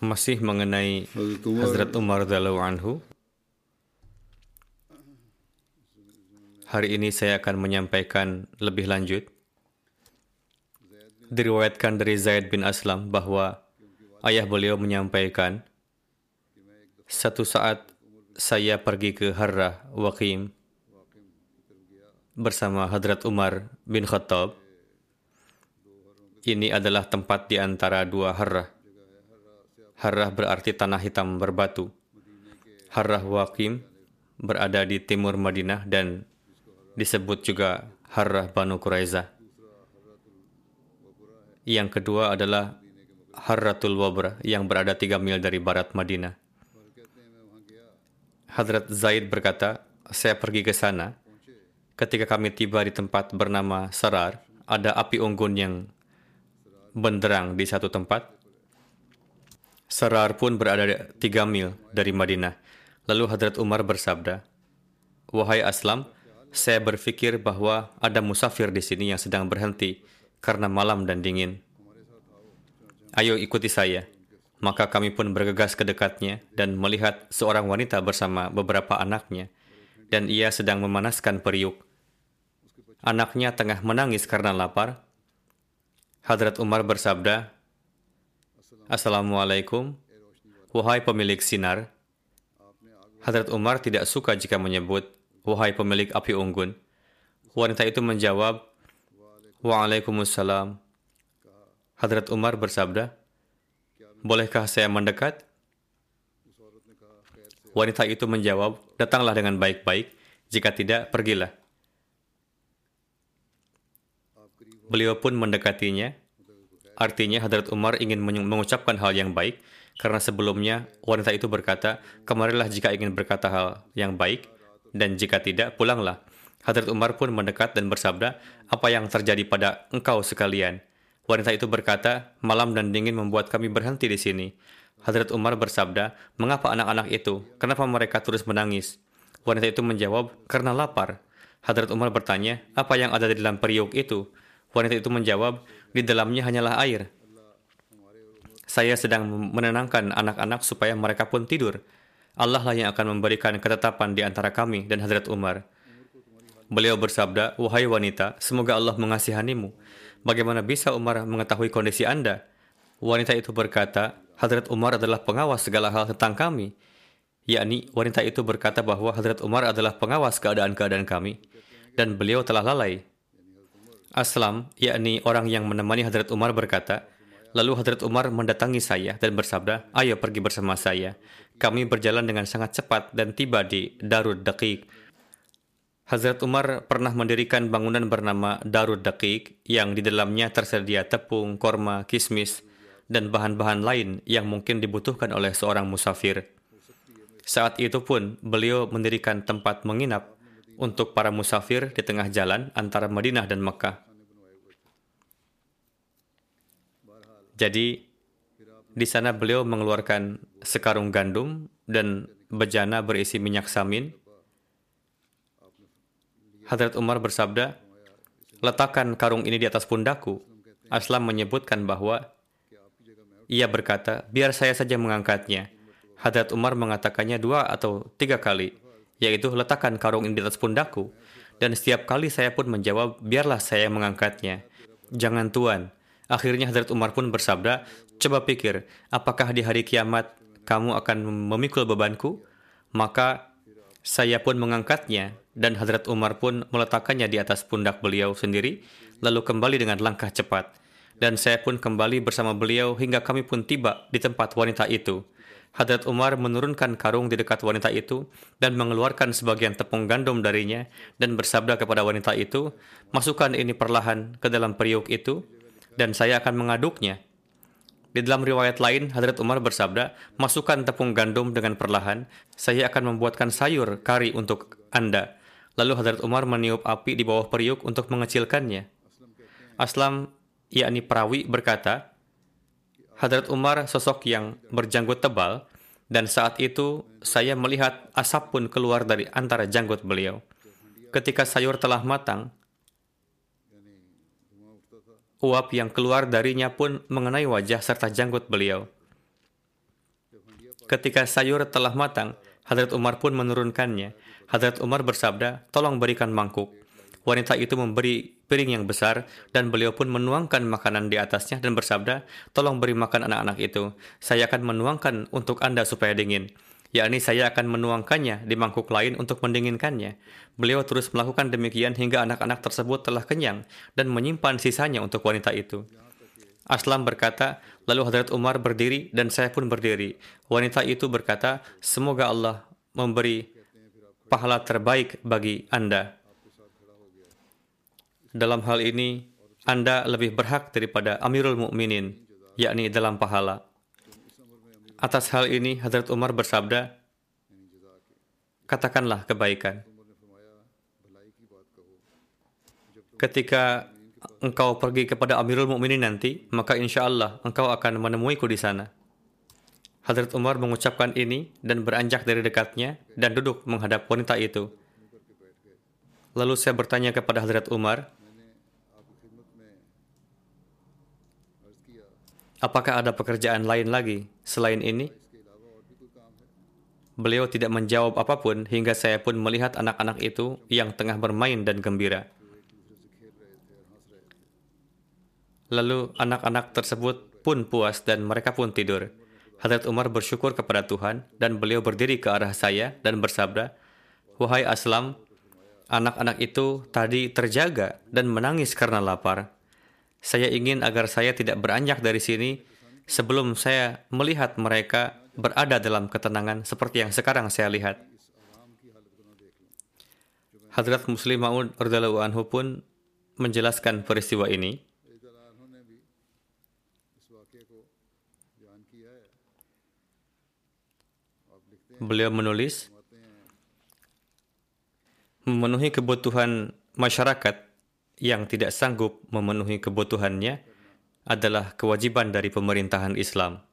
Masih mengenai Hazrat Umar radhiyallahu anhu. Hari ini saya akan menyampaikan lebih lanjut. Diriwayatkan dari Zaid bin Aslam bahwa ayah beliau menyampaikan, satu saat saya pergi ke Harrah Waqim bersama Hadrat Umar bin Khattab. Ini adalah tempat di antara dua Harrah. Harrah berarti tanah hitam berbatu. Harrah Waqim berada di timur Madinah dan disebut juga Harrah Banu Quraizah. Yang kedua adalah Harratul Wabra yang berada tiga mil dari barat Madinah. Hadrat Zaid berkata, saya pergi ke sana. Ketika kami tiba di tempat bernama Sarar, ada api unggun yang benderang di satu tempat. Sarar pun berada tiga mil dari Madinah. Lalu Hadrat Umar bersabda, Wahai Aslam, saya berpikir bahwa ada musafir di sini yang sedang berhenti karena malam dan dingin. Ayo ikuti saya. Maka kami pun bergegas ke dekatnya dan melihat seorang wanita bersama beberapa anaknya, dan ia sedang memanaskan periuk. Anaknya tengah menangis karena lapar. Hadrat Umar bersabda, Assalamualaikum, wahai pemilik sinar. Hadrat Umar tidak suka jika menyebut, wahai pemilik api unggun. Wanita itu menjawab, Waalaikumsalam. Hadrat Umar bersabda, Bolehkah saya mendekat? Wanita itu menjawab, Datanglah dengan baik-baik, jika tidak, pergilah. Beliau pun mendekatinya. Artinya Hadrat Umar ingin mengucapkan hal yang baik, karena sebelumnya wanita itu berkata, kemarilah jika ingin berkata hal yang baik, dan jika tidak, pulanglah. Hadrat Umar pun mendekat dan bersabda, apa yang terjadi pada engkau sekalian? Wanita itu berkata, malam dan dingin membuat kami berhenti di sini. Hadrat Umar bersabda, mengapa anak-anak itu? Kenapa mereka terus menangis? Wanita itu menjawab, karena lapar. Hadrat Umar bertanya, apa yang ada di dalam periuk itu? Wanita itu menjawab, di dalamnya hanyalah air. Saya sedang menenangkan anak-anak supaya mereka pun tidur. Allah lah yang akan memberikan ketetapan di antara kami dan Hadrat Umar. Beliau bersabda, Wahai wanita, semoga Allah mengasihanimu. Bagaimana bisa Umar mengetahui kondisi Anda? Wanita itu berkata, Hadrat Umar adalah pengawas segala hal tentang kami. Yakni, wanita itu berkata bahwa Hadrat Umar adalah pengawas keadaan-keadaan kami. Dan beliau telah lalai. Aslam, yakni orang yang menemani Hadrat Umar berkata, Lalu Hadrat Umar mendatangi saya dan bersabda, ayo pergi bersama saya. Kami berjalan dengan sangat cepat dan tiba di Darud Daqiq. Hazrat Umar pernah mendirikan bangunan bernama Darud Daqiq yang di dalamnya tersedia tepung, korma, kismis, dan bahan-bahan lain yang mungkin dibutuhkan oleh seorang musafir. Saat itu pun beliau mendirikan tempat menginap untuk para musafir di tengah jalan antara Madinah dan Mekah. Jadi di sana beliau mengeluarkan sekarung gandum dan bejana berisi minyak samin. Hadrat Umar bersabda, letakkan karung ini di atas pundakku. Aslam menyebutkan bahwa ia berkata, biar saya saja mengangkatnya. Hadrat Umar mengatakannya dua atau tiga kali, yaitu letakkan karung ini di atas pundakku. Dan setiap kali saya pun menjawab, biarlah saya mengangkatnya. Jangan tuan. Akhirnya Hadrat Umar pun bersabda, coba pikir, apakah di hari kiamat kamu akan memikul bebanku? Maka saya pun mengangkatnya dan Hadrat Umar pun meletakkannya di atas pundak beliau sendiri, lalu kembali dengan langkah cepat. Dan saya pun kembali bersama beliau hingga kami pun tiba di tempat wanita itu. Hadrat Umar menurunkan karung di dekat wanita itu dan mengeluarkan sebagian tepung gandum darinya dan bersabda kepada wanita itu, masukkan ini perlahan ke dalam periuk itu dan saya akan mengaduknya. Di dalam riwayat lain, Hadrat Umar bersabda, masukkan tepung gandum dengan perlahan, saya akan membuatkan sayur kari untuk Anda. Lalu Hadrat Umar meniup api di bawah periuk untuk mengecilkannya. Aslam, yakni perawi, berkata, Hadrat Umar sosok yang berjanggut tebal, dan saat itu saya melihat asap pun keluar dari antara janggut beliau. Ketika sayur telah matang, uap yang keluar darinya pun mengenai wajah serta janggut beliau. Ketika sayur telah matang, Hadrat Umar pun menurunkannya. Hadrat Umar bersabda, tolong berikan mangkuk. Wanita itu memberi piring yang besar dan beliau pun menuangkan makanan di atasnya dan bersabda, tolong beri makan anak-anak itu. Saya akan menuangkan untuk Anda supaya dingin. Yakni saya akan menuangkannya di mangkuk lain untuk mendinginkannya. Beliau terus melakukan demikian hingga anak-anak tersebut telah kenyang dan menyimpan sisanya untuk wanita itu. Aslam berkata, lalu Hadrat Umar berdiri dan saya pun berdiri. Wanita itu berkata, semoga Allah memberi pahala terbaik bagi Anda. Dalam hal ini, Anda lebih berhak daripada Amirul Mukminin, yakni dalam pahala. Atas hal ini, Hadrat Umar bersabda, katakanlah kebaikan. Ketika engkau pergi kepada Amirul Mukminin nanti, maka insya Allah engkau akan menemuiku di sana. Hadrat Umar mengucapkan ini dan beranjak dari dekatnya dan duduk menghadap wanita itu. Lalu saya bertanya kepada Hadrat Umar, apakah ada pekerjaan lain lagi selain ini? Beliau tidak menjawab apa pun hingga saya pun melihat anak-anak itu yang tengah bermain dan gembira. Lalu anak-anak tersebut pun puas dan mereka pun tidur. Hadrat Umar bersyukur kepada Tuhan dan beliau berdiri ke arah saya dan bersabda, Wahai Aslam, anak-anak itu tadi terjaga dan menangis karena lapar. Saya ingin agar saya tidak beranjak dari sini sebelum saya melihat mereka berada dalam ketenangan seperti yang sekarang saya lihat. Hadrat Muslim Ma'ud radhiyallahu anhu pun menjelaskan peristiwa ini. Beliau menulis, memenuhi kebutuhan masyarakat yang tidak sanggup memenuhi kebutuhannya adalah kewajiban dari pemerintahan Islam.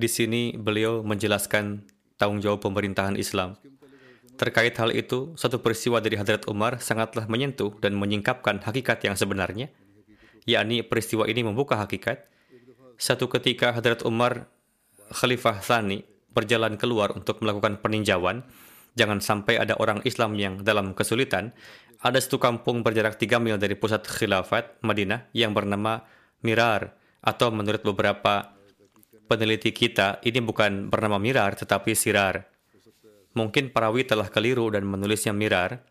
Di sini beliau menjelaskan tanggung jawab pemerintahan Islam. Terkait hal itu, satu peristiwa dari Hadrat Umar sangatlah menyentuh dan menyingkapkan hakikat yang sebenarnya, yakni peristiwa ini membuka hakikat. Satu ketika Hadrat Umar Khalifah Thani berjalan keluar untuk melakukan peninjauan, jangan sampai ada orang Islam yang dalam kesulitan, ada satu kampung berjarak 3 mil dari pusat khilafat Madinah yang bernama Mirar, atau menurut beberapa peneliti kita, ini bukan bernama Mirar tetapi Sirar. Mungkin perawi telah keliru dan menulisnya Mirar.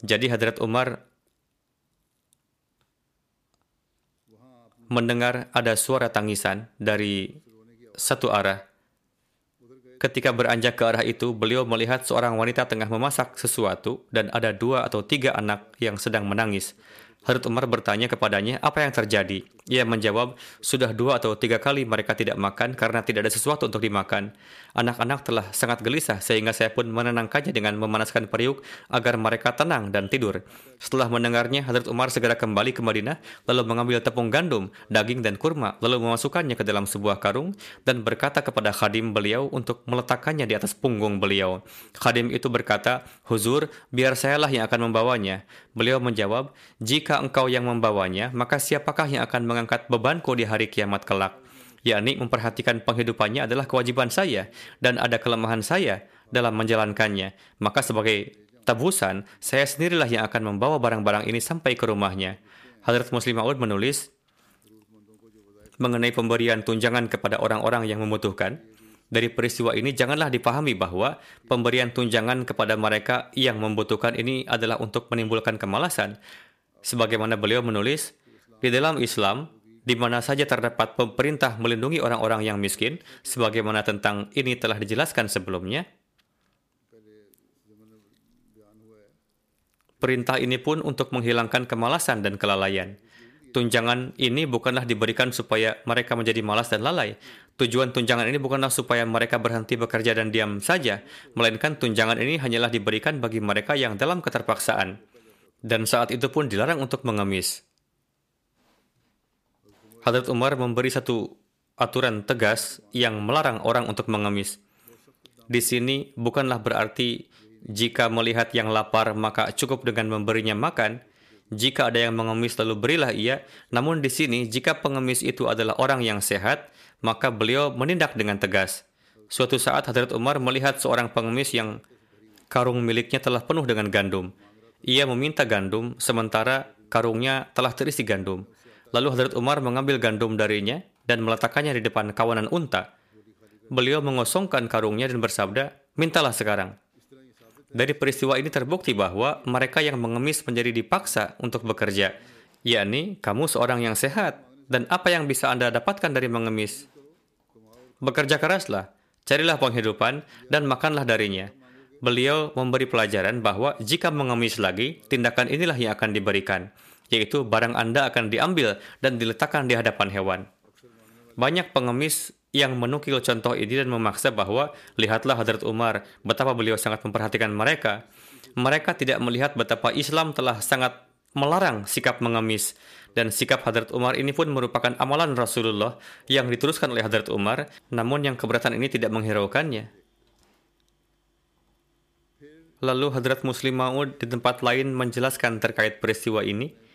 Jadi Hadrat Umar mendengar ada suara tangisan dari satu arah. Ketika beranjak ke arah itu, beliau melihat seorang wanita tengah memasak sesuatu dan ada dua atau tiga anak yang sedang menangis. Hadrat Umar bertanya kepadanya, apa yang terjadi? Ia menjawab, sudah dua atau tiga kali mereka tidak makan karena tidak ada sesuatu untuk dimakan. Anak-anak telah sangat gelisah sehingga saya pun menenangkannya dengan memanaskan periuk agar mereka tenang dan tidur. Setelah mendengarnya, Hadrat Umar segera kembali ke Madinah, lalu mengambil tepung gandum, daging dan kurma, lalu memasukkannya ke dalam sebuah karung dan berkata kepada khadim beliau untuk meletakkannya di atas punggung beliau. Khadim itu berkata, Huzur, biar sayalah yang akan membawanya. Beliau menjawab, jika engkau yang membawanya, maka siapakah yang akan mengangkat bebanku di hari kiamat kelak? Yakni memperhatikan penghidupannya adalah kewajiban saya dan ada kelemahan saya dalam menjalankannya. Maka sebagai tebusan, saya sendirilah yang akan membawa barang-barang ini sampai ke rumahnya. Hadrat Muslim Maud menulis mengenai pemberian tunjangan kepada orang-orang yang membutuhkan. Dari peristiwa ini janganlah dipahami bahwa pemberian tunjangan kepada mereka yang membutuhkan ini adalah untuk menimbulkan kemalasan. Sebagaimana beliau menulis, di dalam Islam, di mana saja terdapat pemerintah melindungi orang-orang yang miskin, sebagaimana tentang ini telah dijelaskan sebelumnya, perintah ini pun untuk menghilangkan kemalasan dan kelalaian. Tunjangan ini bukanlah diberikan supaya mereka menjadi malas dan lalai. Tujuan tunjangan ini bukanlah supaya mereka berhenti bekerja dan diam saja, melainkan tunjangan ini hanyalah diberikan bagi mereka yang dalam keterpaksaan. Dan saat itu pun dilarang untuk mengemis. Hadrat Umar memberi satu aturan tegas yang melarang orang untuk mengemis. Di sini bukanlah berarti jika melihat yang lapar maka cukup dengan memberinya makan, jika ada yang mengemis lalu berilah ia. Namun di sini jika pengemis itu adalah orang yang sehat, maka beliau menindak dengan tegas. Suatu saat Hadrat Umar melihat seorang pengemis yang karung miliknya telah penuh dengan gandum. Ia meminta gandum sementara karungnya telah terisi gandum. Lalu Hadrat Umar mengambil gandum darinya dan meletakkannya di depan kawanan unta. Beliau mengosongkan karungnya dan bersabda, mintalah sekarang. Dari peristiwa ini terbukti bahwa mereka yang mengemis menjadi dipaksa untuk bekerja, yakni kamu seorang yang sehat, dan apa yang bisa Anda dapatkan dari mengemis? Bekerja keraslah, carilah penghidupan, dan makanlah darinya. Beliau memberi pelajaran bahwa jika mengemis lagi, tindakan inilah yang akan diberikan, yaitu barang Anda akan diambil dan diletakkan di hadapan hewan. Banyak pengemis yang menukil contoh ini dan memaksa bahwa lihatlah Hadrat Umar betapa beliau sangat memperhatikan mereka. Mereka tidak melihat betapa Islam telah sangat melarang sikap mengemis dan sikap Hadrat Umar ini pun merupakan amalan Rasulullah yang diteruskan oleh Hadrat Umar namun yang keberatan ini tidak menghiraukannya. Lalu Hadrat Muslim Maud di tempat lain menjelaskan terkait peristiwa ini.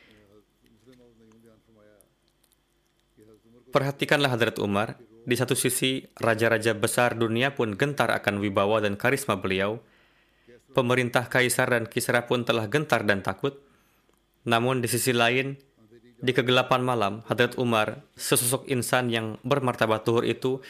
Perhatikanlah Hadrat Umar, di satu sisi, raja-raja besar dunia pun gentar akan wibawa dan karisma beliau. Pemerintah kaisar dan kisra pun telah gentar dan takut. Namun di sisi lain, di kegelapan malam, Hadrat Umar, sesosok insan yang bermartabat tuhur itu,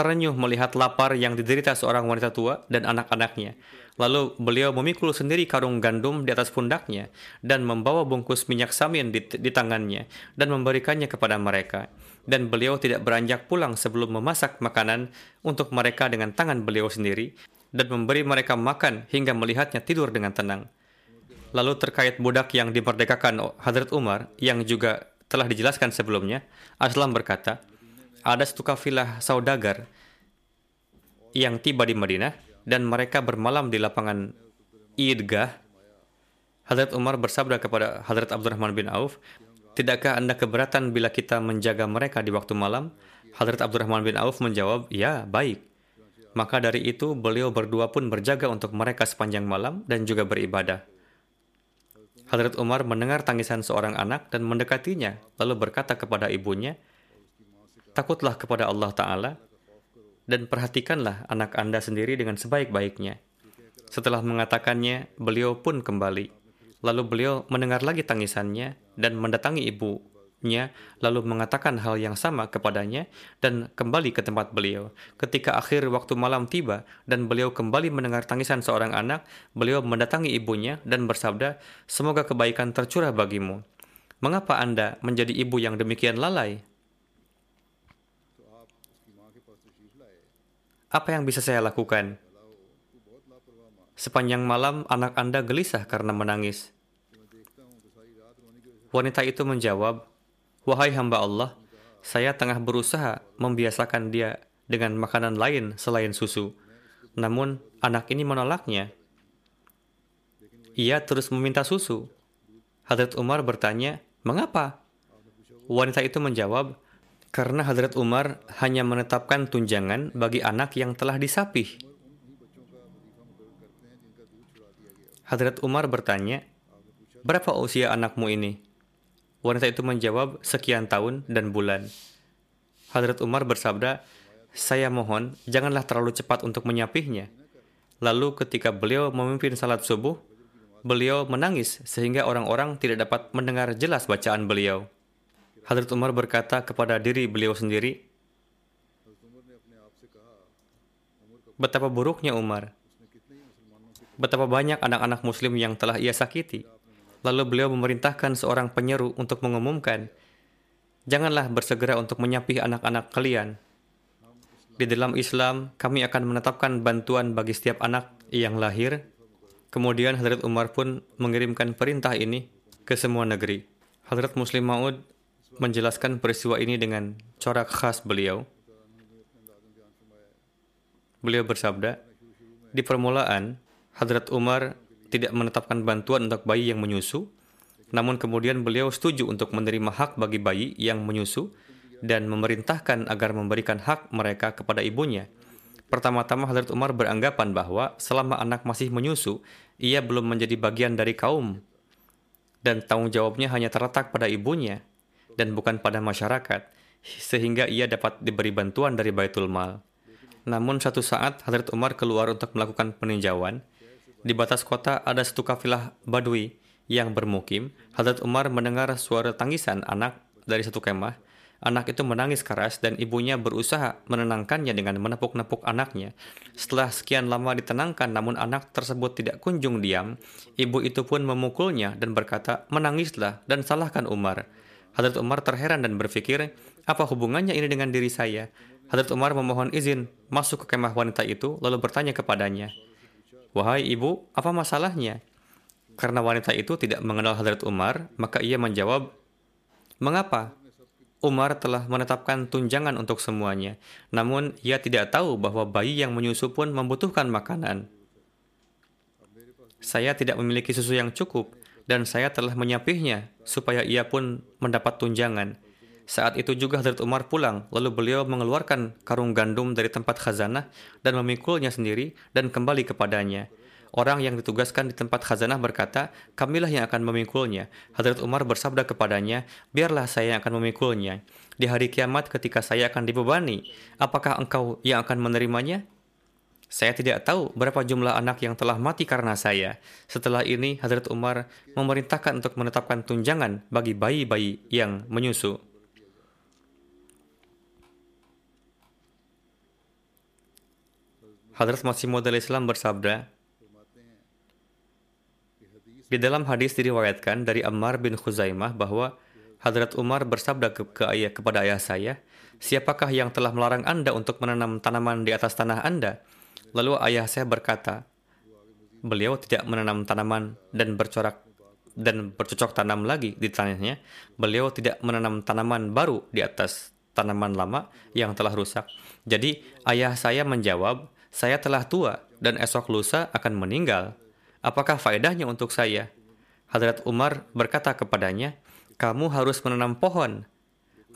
terenyuh melihat lapar yang diderita seorang wanita tua dan anak-anaknya. Lalu beliau memikul sendiri karung gandum di atas pundaknya dan membawa bungkus minyak samin di, di tangannya dan memberikannya kepada mereka dan beliau tidak beranjak pulang sebelum memasak makanan untuk mereka dengan tangan beliau sendiri dan memberi mereka makan hingga melihatnya tidur dengan tenang. Lalu terkait budak yang dimerdekakan Hadrat Umar yang juga telah dijelaskan sebelumnya, Aslam berkata, ada satu kafilah saudagar yang tiba di Madinah dan mereka bermalam di lapangan Idgah. Hadrat Umar bersabda kepada Hadrat Abdurrahman bin Auf, Tidakkah Anda keberatan bila kita menjaga mereka di waktu malam? Hadrat Abdurrahman bin Auf menjawab, ya, baik. Maka dari itu, beliau berdua pun berjaga untuk mereka sepanjang malam dan juga beribadah. Hadrat Umar mendengar tangisan seorang anak dan mendekatinya, lalu berkata kepada ibunya, Takutlah kepada Allah Ta'ala, dan perhatikanlah anak Anda sendiri dengan sebaik-baiknya. Setelah mengatakannya, beliau pun kembali. Lalu beliau mendengar lagi tangisannya dan mendatangi ibunya, lalu mengatakan hal yang sama kepadanya dan kembali ke tempat beliau. Ketika akhir waktu malam tiba dan beliau kembali mendengar tangisan seorang anak, beliau mendatangi ibunya dan bersabda, "Semoga kebaikan tercurah bagimu. Mengapa Anda menjadi ibu yang demikian lalai?" Apa yang bisa saya lakukan? Sepanjang malam anak Anda gelisah karena menangis. Wanita itu menjawab, Wahai hamba Allah, saya tengah berusaha membiasakan dia dengan makanan lain selain susu. Namun, anak ini menolaknya. Ia terus meminta susu. Hadrat Umar bertanya, "Mengapa?" Wanita itu menjawab, "Karena Hadrat Umar hanya menetapkan tunjangan bagi anak yang telah disapih." Hadrat Umar bertanya, "Berapa usia anakmu ini?" Wanita itu menjawab, "Sekian tahun dan bulan." Hadrat Umar bersabda, "Saya mohon, janganlah terlalu cepat untuk menyapihnya." Lalu ketika beliau memimpin salat subuh, beliau menangis sehingga orang-orang tidak dapat mendengar jelas bacaan beliau. Hadrat Umar berkata kepada diri beliau sendiri, Betapa buruknya Umar. Betapa banyak anak-anak muslim yang telah ia sakiti. Lalu beliau memerintahkan seorang penyeru untuk mengumumkan, Janganlah bersegera untuk menyapih anak-anak kalian. Di dalam Islam, kami akan menetapkan bantuan bagi setiap anak yang lahir. Kemudian Hadrat Umar pun mengirimkan perintah ini ke semua negeri. Hadrat Muslim Maud menjelaskan peristiwa ini dengan corak khas beliau. Beliau bersabda, di permulaan, Hadrat Umar tidak menetapkan bantuan untuk bayi yang menyusu, namun kemudian beliau setuju untuk menerima hak bagi bayi yang menyusu dan memerintahkan agar memberikan hak mereka kepada ibunya. Pertama-tama Hadrat Umar beranggapan bahwa selama anak masih menyusu, ia belum menjadi bagian dari kaum dan tanggung jawabnya hanya terletak pada ibunya dan bukan pada masyarakat, sehingga ia dapat diberi bantuan dari Baitul Mal. Namun satu saat Hadrat Umar keluar untuk melakukan peninjauan. Di batas kota ada satu kafilah Badui yang bermukim. Hadrat Umar mendengar suara tangisan anak dari satu kemah. Anak itu menangis keras dan ibunya berusaha menenangkannya dengan menepuk-nepuk anaknya. Setelah sekian lama ditenangkan namun anak tersebut tidak kunjung diam, ibu itu pun memukulnya dan berkata, menangislah dan salahkan Umar. Hadrat Umar terheran dan berpikir, apa hubungannya ini dengan diri saya? Hadrat Umar memohon izin masuk ke kemah wanita itu lalu bertanya kepadanya, Wahai ibu, apa masalahnya? Karena wanita itu tidak mengenal Hadrat Umar, maka ia menjawab, Mengapa? Umar telah menetapkan tunjangan untuk semuanya, namun ia tidak tahu bahwa bayi yang menyusu pun membutuhkan makanan. Saya tidak memiliki susu yang cukup, dan saya telah menyapihnya supaya ia pun mendapat tunjangan. Saat itu juga Hadrat Umar pulang, lalu beliau mengeluarkan karung gandum dari tempat khazanah dan memikulnya sendiri dan kembali kepadanya. Orang yang ditugaskan di tempat khazanah berkata, kamilah yang akan memikulnya. Hadrat Umar bersabda kepadanya, biarlah saya yang akan memikulnya. Di hari kiamat ketika saya akan dibebani, apakah engkau yang akan menerimanya? Saya tidak tahu berapa jumlah anak yang telah mati karena saya. Setelah ini, Hadrat Umar memerintahkan untuk menetapkan tunjangan bagi bayi-bayi yang menyusu. Hadrat Masih Maud Islam bersabda, di dalam hadis diriwayatkan dari Ammar bin Khuzaimah bahwa Hadrat Umar bersabda ke, ke ayah, kepada ayah saya, Siapakah yang telah melarang Anda untuk menanam tanaman di atas tanah Anda? Lalu ayah saya berkata, beliau tidak menanam tanaman dan bercorak dan bercocok tanam lagi di tanahnya. Beliau tidak menanam tanaman baru di atas tanaman lama yang telah rusak. Jadi ayah saya menjawab, saya telah tua dan esok lusa akan meninggal. Apakah faedahnya untuk saya? Hadrat Umar berkata kepadanya, kamu harus menanam pohon.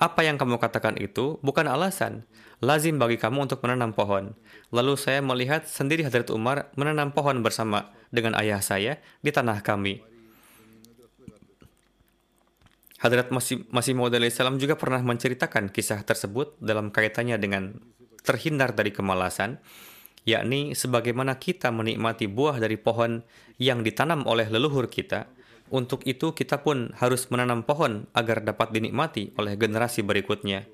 Apa yang kamu katakan itu bukan alasan. Lazim bagi kamu untuk menanam pohon. Lalu saya melihat sendiri Hadrat Umar menanam pohon bersama dengan ayah saya di tanah kami. Hadrat Masih, Masih Maud salam juga pernah menceritakan kisah tersebut dalam kaitannya dengan terhindar dari kemalasan yakni sebagaimana kita menikmati buah dari pohon yang ditanam oleh leluhur kita, untuk itu kita pun harus menanam pohon agar dapat dinikmati oleh generasi berikutnya.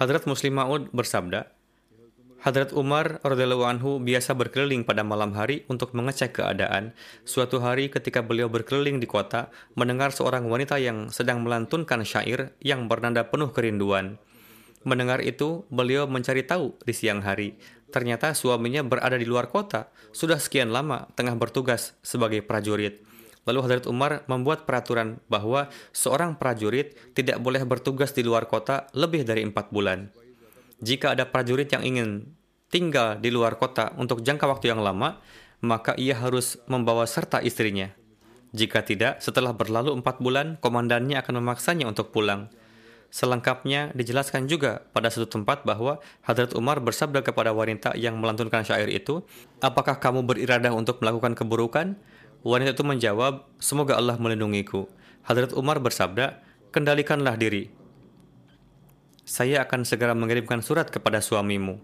Hadrat Muslim Ma'ud bersabda, Hadrat Umar radhiyallahu biasa berkeliling pada malam hari untuk mengecek keadaan. Suatu hari ketika beliau berkeliling di kota, mendengar seorang wanita yang sedang melantunkan syair yang bernada penuh kerinduan. Mendengar itu, beliau mencari tahu di siang hari. Ternyata suaminya berada di luar kota, sudah sekian lama tengah bertugas sebagai prajurit. Lalu Hadrat Umar membuat peraturan bahwa seorang prajurit tidak boleh bertugas di luar kota lebih dari empat bulan. Jika ada prajurit yang ingin tinggal di luar kota untuk jangka waktu yang lama, maka ia harus membawa serta istrinya. Jika tidak, setelah berlalu empat bulan, komandannya akan memaksanya untuk pulang. Selengkapnya dijelaskan juga pada satu tempat bahwa Hadrat Umar bersabda kepada wanita yang melantunkan syair itu, Apakah kamu beriradah untuk melakukan keburukan? Wanita itu menjawab, Semoga Allah melindungiku. Hadrat Umar bersabda, Kendalikanlah diri. Saya akan segera mengirimkan surat kepada suamimu.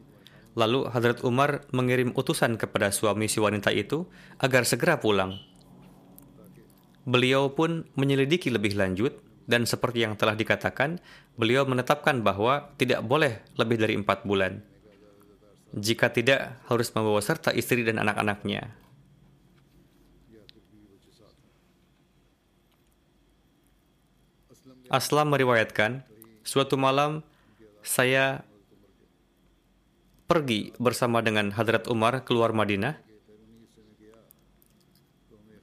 Lalu Hadrat Umar mengirim utusan kepada suami si wanita itu agar segera pulang. Beliau pun menyelidiki lebih lanjut dan seperti yang telah dikatakan, beliau menetapkan bahwa tidak boleh lebih dari empat bulan. Jika tidak, harus membawa serta istri dan anak-anaknya. Aslam meriwayatkan, suatu malam saya pergi bersama dengan Hadrat Umar keluar Madinah.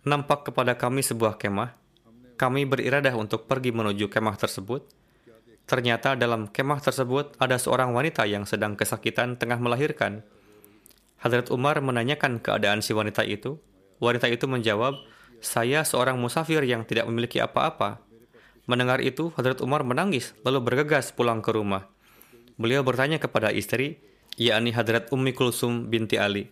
Nampak kepada kami sebuah kemah kami beriradah untuk pergi menuju kemah tersebut. Ternyata dalam kemah tersebut ada seorang wanita yang sedang kesakitan tengah melahirkan. Hadrat Umar menanyakan keadaan si wanita itu. Wanita itu menjawab, saya seorang musafir yang tidak memiliki apa-apa. Mendengar itu, Hadrat Umar menangis lalu bergegas pulang ke rumah. Beliau bertanya kepada istri, yakni Hadrat Ummi Kulsum binti Ali.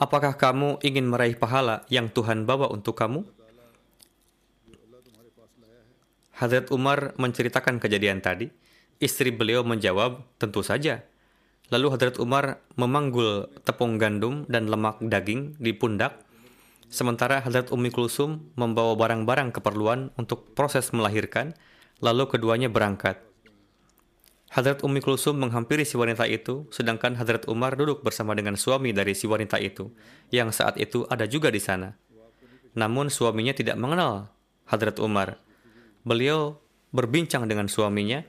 Apakah kamu ingin meraih pahala yang Tuhan bawa untuk kamu? Hadrat Umar menceritakan kejadian tadi. Istri beliau menjawab, tentu saja. Lalu Hadrat Umar memanggul tepung gandum dan lemak daging di pundak, sementara Hadrat Ummi Kulsum membawa barang-barang keperluan untuk proses melahirkan, lalu keduanya berangkat. Hadrat Ummi Kulsum menghampiri si wanita itu, sedangkan Hadrat Umar duduk bersama dengan suami dari si wanita itu, yang saat itu ada juga di sana. Namun suaminya tidak mengenal Hadrat Umar. Beliau berbincang dengan suaminya.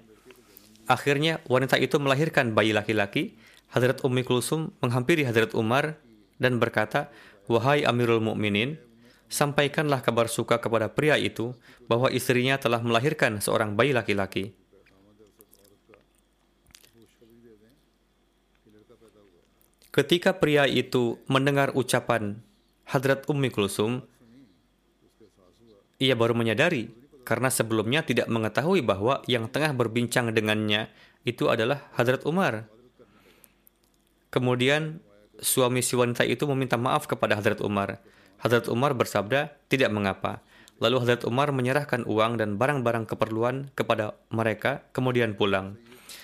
Akhirnya wanita itu melahirkan bayi laki-laki. Hadrat Ummi Kulsum menghampiri Hadrat Umar dan berkata, Wahai Amirul Mukminin, sampaikanlah kabar suka kepada pria itu bahwa istrinya telah melahirkan seorang bayi laki-laki. Ketika pria itu mendengar ucapan Hadrat Ummi Kulsum, ia baru menyadari karena sebelumnya tidak mengetahui bahwa yang tengah berbincang dengannya itu adalah Hadrat Umar. Kemudian suami si wanita itu meminta maaf kepada Hadrat Umar. Hadrat Umar bersabda, tidak mengapa. Lalu Hadrat Umar menyerahkan uang dan barang-barang keperluan kepada mereka, kemudian pulang.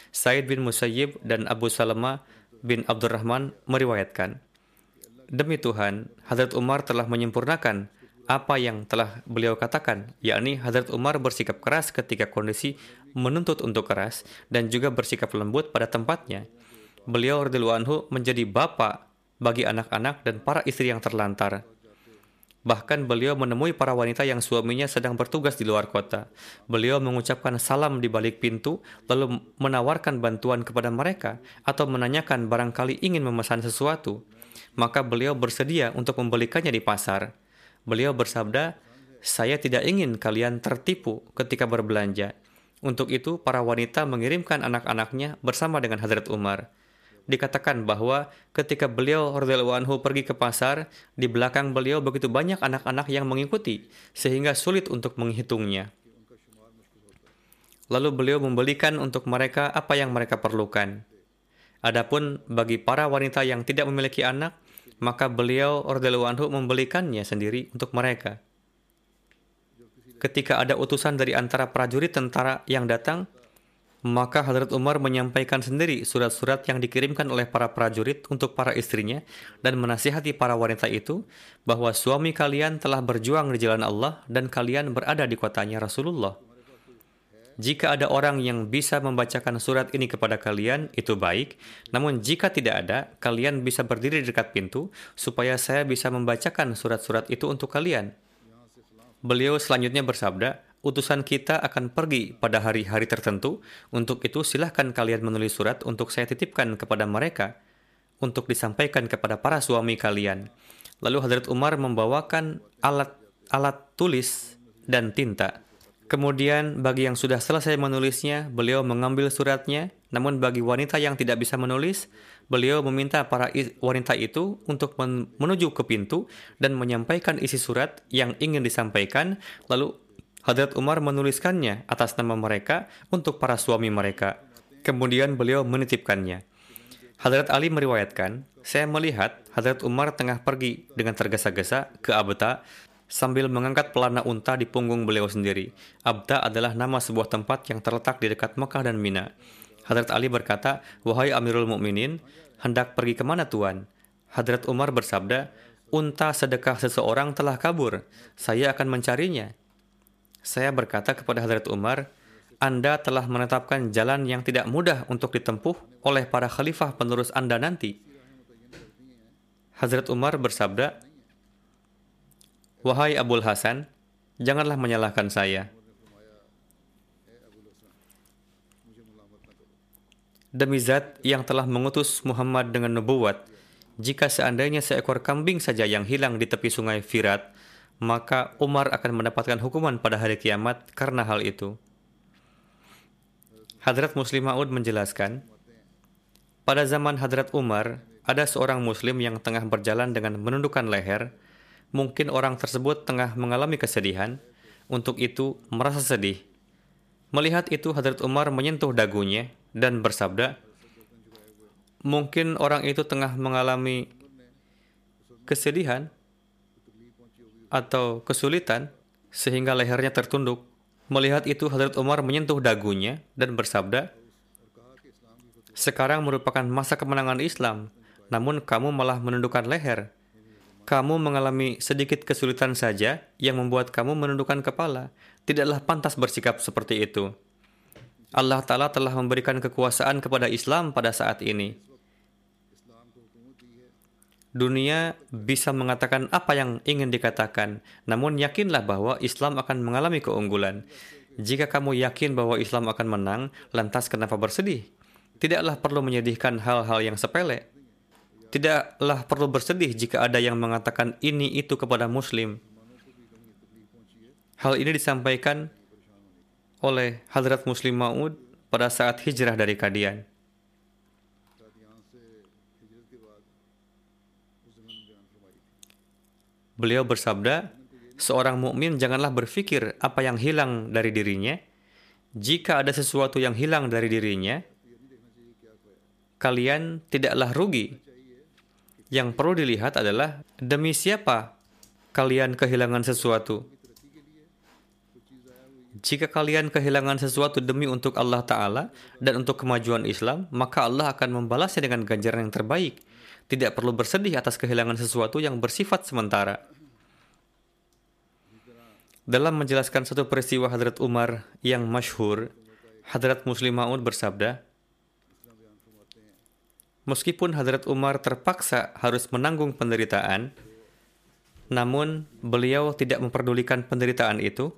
Said bin Musayyib dan Abu Salama bin Abdurrahman meriwayatkan, Demi Tuhan, Hadrat Umar telah menyempurnakan apa yang telah beliau katakan, yakni Hadrat Umar bersikap keras ketika kondisi menuntut untuk keras dan juga bersikap lembut pada tempatnya. Beliau radhiyallahu anhu menjadi bapak bagi anak-anak dan para istri yang terlantar. Bahkan beliau menemui para wanita yang suaminya sedang bertugas di luar kota. Beliau mengucapkan salam di balik pintu, lalu menawarkan bantuan kepada mereka atau menanyakan barangkali ingin memesan sesuatu. Maka beliau bersedia untuk membelikannya di pasar. Beliau bersabda, "Saya tidak ingin kalian tertipu ketika berbelanja." Untuk itu, para wanita mengirimkan anak-anaknya bersama dengan Hadrat Umar dikatakan bahwa ketika beliau radhiyallahu anhu pergi ke pasar, di belakang beliau begitu banyak anak-anak yang mengikuti sehingga sulit untuk menghitungnya. Lalu beliau membelikan untuk mereka apa yang mereka perlukan. Adapun bagi para wanita yang tidak memiliki anak, maka beliau radhiyallahu anhu membelikannya sendiri untuk mereka. Ketika ada utusan dari antara prajurit tentara yang datang, maka Hadrat Umar menyampaikan sendiri surat-surat yang dikirimkan oleh para prajurit untuk para istrinya dan menasihati para wanita itu bahwa suami kalian telah berjuang di jalan Allah dan kalian berada di kotanya Rasulullah. Jika ada orang yang bisa membacakan surat ini kepada kalian, itu baik. Namun jika tidak ada, kalian bisa berdiri di dekat pintu supaya saya bisa membacakan surat-surat itu untuk kalian. Beliau selanjutnya bersabda, utusan kita akan pergi pada hari-hari tertentu. Untuk itu silahkan kalian menulis surat untuk saya titipkan kepada mereka untuk disampaikan kepada para suami kalian. Lalu Hadrat Umar membawakan alat alat tulis dan tinta. Kemudian bagi yang sudah selesai menulisnya, beliau mengambil suratnya. Namun bagi wanita yang tidak bisa menulis, beliau meminta para wanita itu untuk menuju ke pintu dan menyampaikan isi surat yang ingin disampaikan. Lalu Hadrat Umar menuliskannya atas nama mereka untuk para suami mereka. Kemudian beliau menitipkannya. Hadrat Ali meriwayatkan, saya melihat Hadrat Umar tengah pergi dengan tergesa-gesa ke Abta sambil mengangkat pelana unta di punggung beliau sendiri. Abda adalah nama sebuah tempat yang terletak di dekat Mekah dan Mina. Hadrat Ali berkata, Wahai Amirul Mukminin, hendak pergi ke mana Tuan? Hadrat Umar bersabda, Unta sedekah seseorang telah kabur. Saya akan mencarinya. Saya berkata kepada Hadrat Umar, Anda telah menetapkan jalan yang tidak mudah untuk ditempuh oleh para khalifah penerus Anda nanti. Hadrat Umar bersabda, Wahai Abul Hasan, janganlah menyalahkan saya. Demi zat yang telah mengutus Muhammad dengan nubuat, jika seandainya seekor kambing saja yang hilang di tepi sungai Firat, maka Umar akan mendapatkan hukuman pada hari kiamat karena hal itu. Hadrat Muslim Ma'ud menjelaskan, pada zaman Hadrat Umar, ada seorang muslim yang tengah berjalan dengan menundukkan leher, Mungkin orang tersebut tengah mengalami kesedihan, untuk itu merasa sedih. Melihat itu Hadrat Umar menyentuh dagunya dan bersabda, mungkin orang itu tengah mengalami kesedihan atau kesulitan sehingga lehernya tertunduk. Melihat itu Hadrat Umar menyentuh dagunya dan bersabda, sekarang merupakan masa kemenangan Islam, namun kamu malah menundukkan leher kamu mengalami sedikit kesulitan saja yang membuat kamu menundukkan kepala. Tidaklah pantas bersikap seperti itu. Allah Ta'ala telah memberikan kekuasaan kepada Islam pada saat ini. Dunia bisa mengatakan apa yang ingin dikatakan, namun yakinlah bahwa Islam akan mengalami keunggulan. Jika kamu yakin bahwa Islam akan menang, lantas kenapa bersedih? Tidaklah perlu menyedihkan hal-hal yang sepele. Tidaklah perlu bersedih jika ada yang mengatakan ini itu kepada Muslim. Hal ini disampaikan oleh Hadrat Muslim Maud pada saat hijrah dari Kadian. Beliau bersabda, seorang mukmin janganlah berpikir apa yang hilang dari dirinya. Jika ada sesuatu yang hilang dari dirinya, kalian tidaklah rugi yang perlu dilihat adalah demi siapa kalian kehilangan sesuatu. Jika kalian kehilangan sesuatu demi untuk Allah Ta'ala dan untuk kemajuan Islam, maka Allah akan membalasnya dengan ganjaran yang terbaik. Tidak perlu bersedih atas kehilangan sesuatu yang bersifat sementara. Dalam menjelaskan satu peristiwa Hadrat Umar yang masyhur, Hadrat Muslim Ma'ud bersabda, Meskipun Hadrat Umar terpaksa harus menanggung penderitaan, namun beliau tidak memperdulikan penderitaan itu.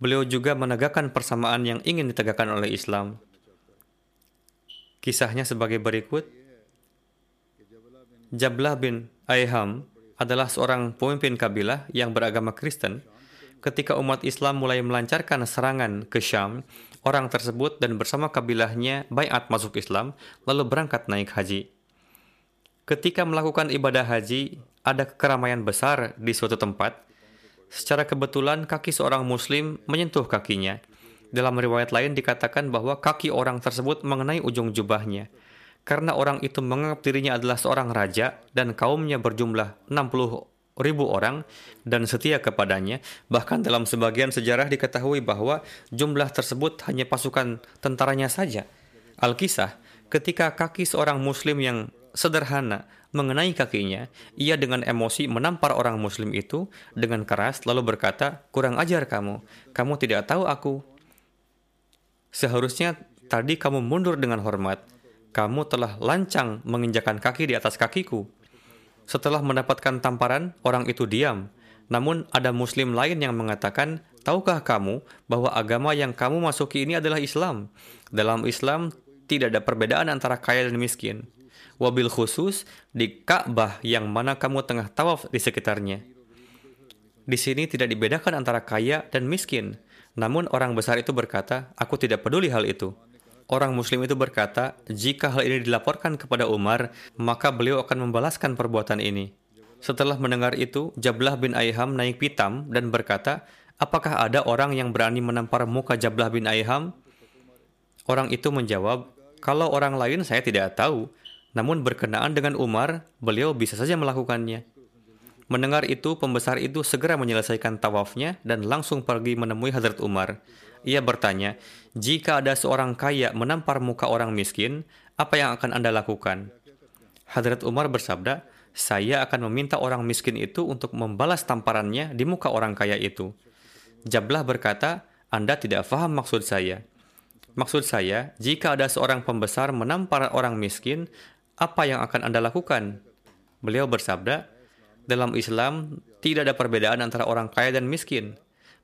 Beliau juga menegakkan persamaan yang ingin ditegakkan oleh Islam. Kisahnya sebagai berikut. Jablah bin Ayham adalah seorang pemimpin kabilah yang beragama Kristen. Ketika umat Islam mulai melancarkan serangan ke Syam, orang tersebut dan bersama kabilahnya bayat masuk Islam, lalu berangkat naik haji. Ketika melakukan ibadah haji, ada keramaian besar di suatu tempat. Secara kebetulan kaki seorang muslim menyentuh kakinya. Dalam riwayat lain dikatakan bahwa kaki orang tersebut mengenai ujung jubahnya. Karena orang itu menganggap dirinya adalah seorang raja dan kaumnya berjumlah 60 ribu orang dan setia kepadanya. Bahkan dalam sebagian sejarah diketahui bahwa jumlah tersebut hanya pasukan tentaranya saja. Alkisah, ketika kaki seorang muslim yang sederhana mengenai kakinya, ia dengan emosi menampar orang muslim itu dengan keras lalu berkata, kurang ajar kamu, kamu tidak tahu aku. Seharusnya tadi kamu mundur dengan hormat, kamu telah lancang menginjakan kaki di atas kakiku. Setelah mendapatkan tamparan, orang itu diam. Namun ada muslim lain yang mengatakan, Tahukah kamu bahwa agama yang kamu masuki ini adalah Islam? Dalam Islam, tidak ada perbedaan antara kaya dan miskin. Wabil khusus di Ka'bah yang mana kamu tengah tawaf di sekitarnya. Di sini tidak dibedakan antara kaya dan miskin. Namun orang besar itu berkata, aku tidak peduli hal itu. Orang muslim itu berkata, jika hal ini dilaporkan kepada Umar, maka beliau akan membalaskan perbuatan ini. Setelah mendengar itu, Jablah bin Aiham naik pitam dan berkata, apakah ada orang yang berani menampar muka Jablah bin Aiham? Orang itu menjawab, kalau orang lain saya tidak tahu, namun berkenaan dengan Umar, beliau bisa saja melakukannya. Mendengar itu, pembesar itu segera menyelesaikan tawafnya dan langsung pergi menemui Hazrat Umar. Ia bertanya, jika ada seorang kaya menampar muka orang miskin, apa yang akan Anda lakukan? Hazrat Umar bersabda, saya akan meminta orang miskin itu untuk membalas tamparannya di muka orang kaya itu. Jablah berkata, Anda tidak faham maksud saya. Maksud saya, jika ada seorang pembesar menampar orang miskin, apa yang akan Anda lakukan? Beliau bersabda, dalam Islam tidak ada perbedaan antara orang kaya dan miskin.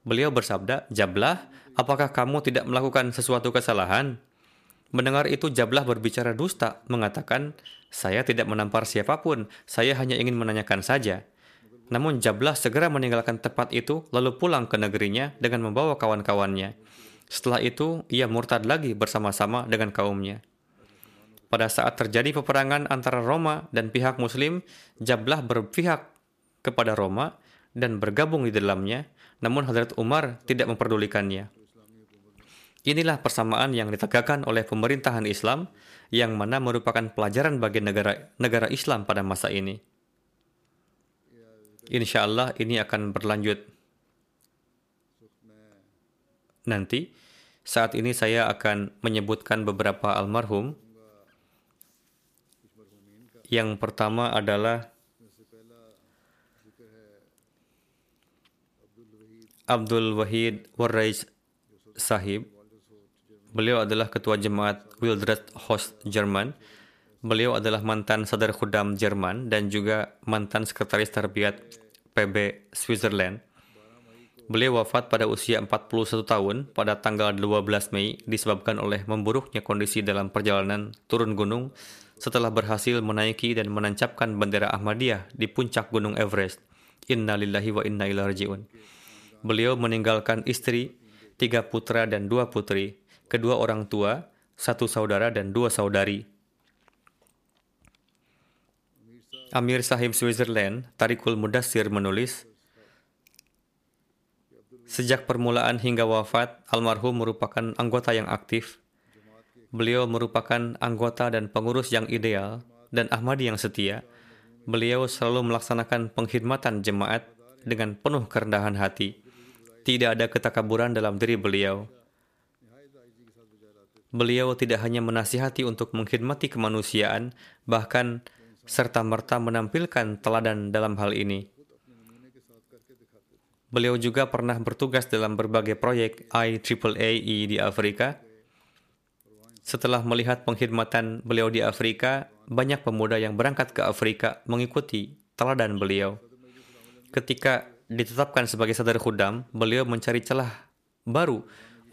Beliau bersabda, Jablah, apakah kamu tidak melakukan sesuatu kesalahan? Mendengar itu Jablah berbicara dusta, mengatakan, saya tidak menampar siapa pun, saya hanya ingin menanyakan saja. Namun Jablah segera meninggalkan tempat itu lalu pulang ke negerinya dengan membawa kawan-kawannya. Setelah itu, ia murtad lagi bersama-sama dengan kaumnya. Pada saat terjadi peperangan antara Roma dan pihak Muslim, Jablah berpihak kepada Roma dan bergabung di dalamnya, namun Hadrat Umar tidak memperdulikannya. Inilah persamaan yang ditegakkan oleh pemerintahan Islam yang mana merupakan pelajaran bagi negara negara Islam pada masa ini. Insya Allah ini akan berlanjut nanti. Saat ini saya akan menyebutkan beberapa almarhum. Yang pertama adalah Abdul Wahid Warrais Sahib. Beliau adalah ketua jemaat Wildred Host Jerman. Beliau adalah mantan sadar khudam Jerman dan juga mantan sekretaris terbiat PB Switzerland. Beliau wafat pada usia 41 tahun pada tanggal 12 Mei disebabkan oleh memburuknya kondisi dalam perjalanan turun gunung setelah berhasil menaiki dan menancapkan bendera Ahmadiyah di puncak Gunung Everest. Inna lillahi wa inna ilaihi raji'un. Beliau meninggalkan istri, tiga putra dan dua putri, kedua orang tua, satu saudara dan dua saudari. Amir Sahib Switzerland, Tarikul Mudassir menulis, Sejak permulaan hingga wafat, almarhum merupakan anggota yang aktif. Beliau merupakan anggota dan pengurus yang ideal dan Ahmadi yang setia. Beliau selalu melaksanakan pengkhidmatan jemaat dengan penuh kerendahan hati. Tidak ada ketakaburan dalam diri beliau. Beliau tidak hanya menasihati untuk mengkhidmati kemanusiaan, bahkan serta-merta menampilkan teladan dalam hal ini. Beliau juga pernah bertugas dalam berbagai proyek IAAE di Afrika. Setelah melihat pengkhidmatan beliau di Afrika, banyak pemuda yang berangkat ke Afrika mengikuti teladan beliau. Ketika ditetapkan sebagai sadar khudam, beliau mencari celah baru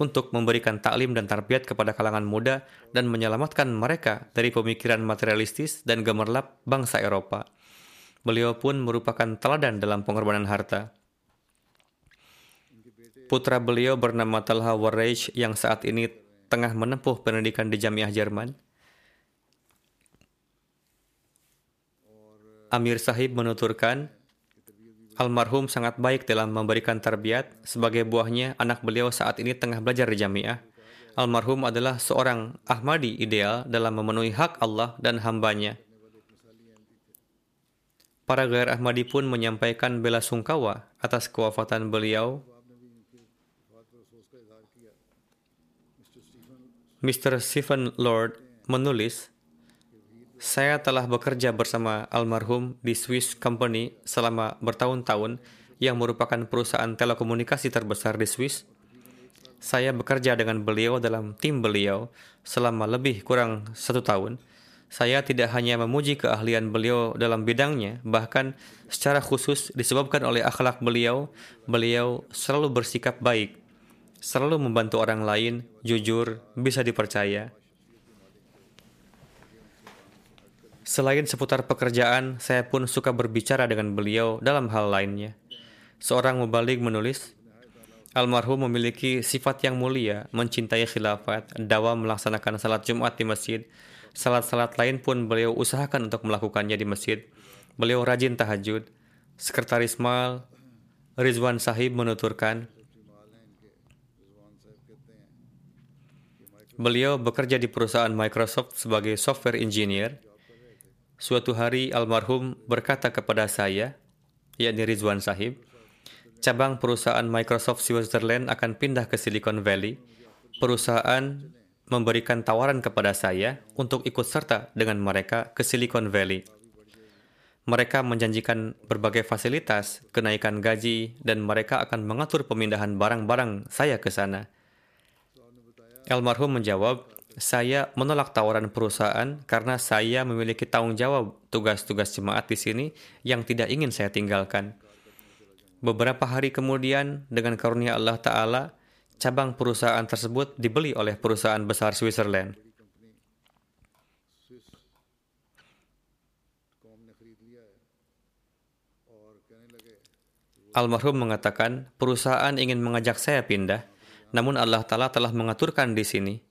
untuk memberikan taklim dan tarbiyat kepada kalangan muda dan menyelamatkan mereka dari pemikiran materialistis dan gemerlap bangsa Eropa. Beliau pun merupakan teladan dalam pengorbanan harta. Putra beliau bernama Talha Warrej yang saat ini tengah menempuh pendidikan di Jamiah Jerman. Amir Sahib menuturkan, Almarhum sangat baik dalam memberikan tarbiyat. Sebagai buahnya, anak beliau saat ini tengah belajar di jamiah. Almarhum adalah seorang Ahmadi ideal dalam memenuhi hak Allah dan hambanya. Para gair Ahmadi pun menyampaikan bela sungkawa atas kewafatan beliau. Mr. Stephen Lord menulis, saya telah bekerja bersama almarhum di Swiss Company selama bertahun-tahun yang merupakan perusahaan telekomunikasi terbesar di Swiss. Saya bekerja dengan beliau dalam tim beliau selama lebih kurang satu tahun. Saya tidak hanya memuji keahlian beliau dalam bidangnya, bahkan secara khusus disebabkan oleh akhlak beliau, beliau selalu bersikap baik, selalu membantu orang lain, jujur, bisa dipercaya. Selain seputar pekerjaan, saya pun suka berbicara dengan beliau dalam hal lainnya. Seorang mubalik menulis, Almarhum memiliki sifat yang mulia, mencintai khilafat, dawam melaksanakan salat Jumat di masjid. Salat-salat lain pun beliau usahakan untuk melakukannya di masjid. Beliau rajin tahajud. Sekretaris Mal Rizwan Sahib menuturkan, Beliau bekerja di perusahaan Microsoft sebagai software engineer. Suatu hari almarhum berkata kepada saya, yakni Rizwan Sahib, cabang perusahaan Microsoft Switzerland akan pindah ke Silicon Valley. Perusahaan memberikan tawaran kepada saya untuk ikut serta dengan mereka ke Silicon Valley. Mereka menjanjikan berbagai fasilitas, kenaikan gaji, dan mereka akan mengatur pemindahan barang-barang saya ke sana. Almarhum menjawab, saya menolak tawaran perusahaan karena saya memiliki tanggung jawab tugas-tugas jemaat di sini yang tidak ingin saya tinggalkan. Beberapa hari kemudian, dengan karunia Allah Ta'ala, cabang perusahaan tersebut dibeli oleh perusahaan besar Switzerland. Almarhum mengatakan, perusahaan ingin mengajak saya pindah, namun Allah Ta'ala telah mengaturkan di sini.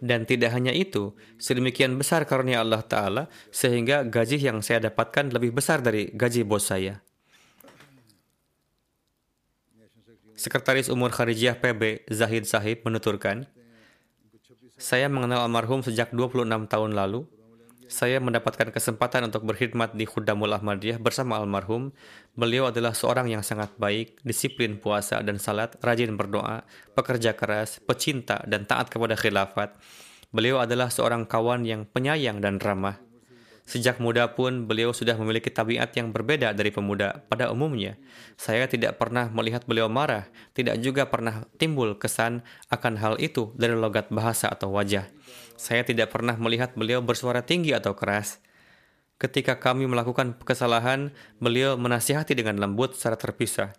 Dan tidak hanya itu, sedemikian besar karunia Allah Ta'ala, sehingga gaji yang saya dapatkan lebih besar dari gaji bos saya. Sekretaris Umur Kharijiyah PB Zahid Sahib menuturkan, saya mengenal almarhum sejak 26 tahun lalu. Saya mendapatkan kesempatan untuk berkhidmat di Khudamul Ahmadiyah bersama almarhum. Beliau adalah seorang yang sangat baik, disiplin puasa dan salat, rajin berdoa, pekerja keras, pecinta, dan taat kepada khilafat. Beliau adalah seorang kawan yang penyayang dan ramah. Sejak muda pun beliau sudah memiliki tabiat yang berbeda dari pemuda pada umumnya. Saya tidak pernah melihat beliau marah, tidak juga pernah timbul kesan akan hal itu dari logat bahasa atau wajah. Saya tidak pernah melihat beliau bersuara tinggi atau keras. Ketika kami melakukan kesalahan, beliau menasihati dengan lembut secara terpisah.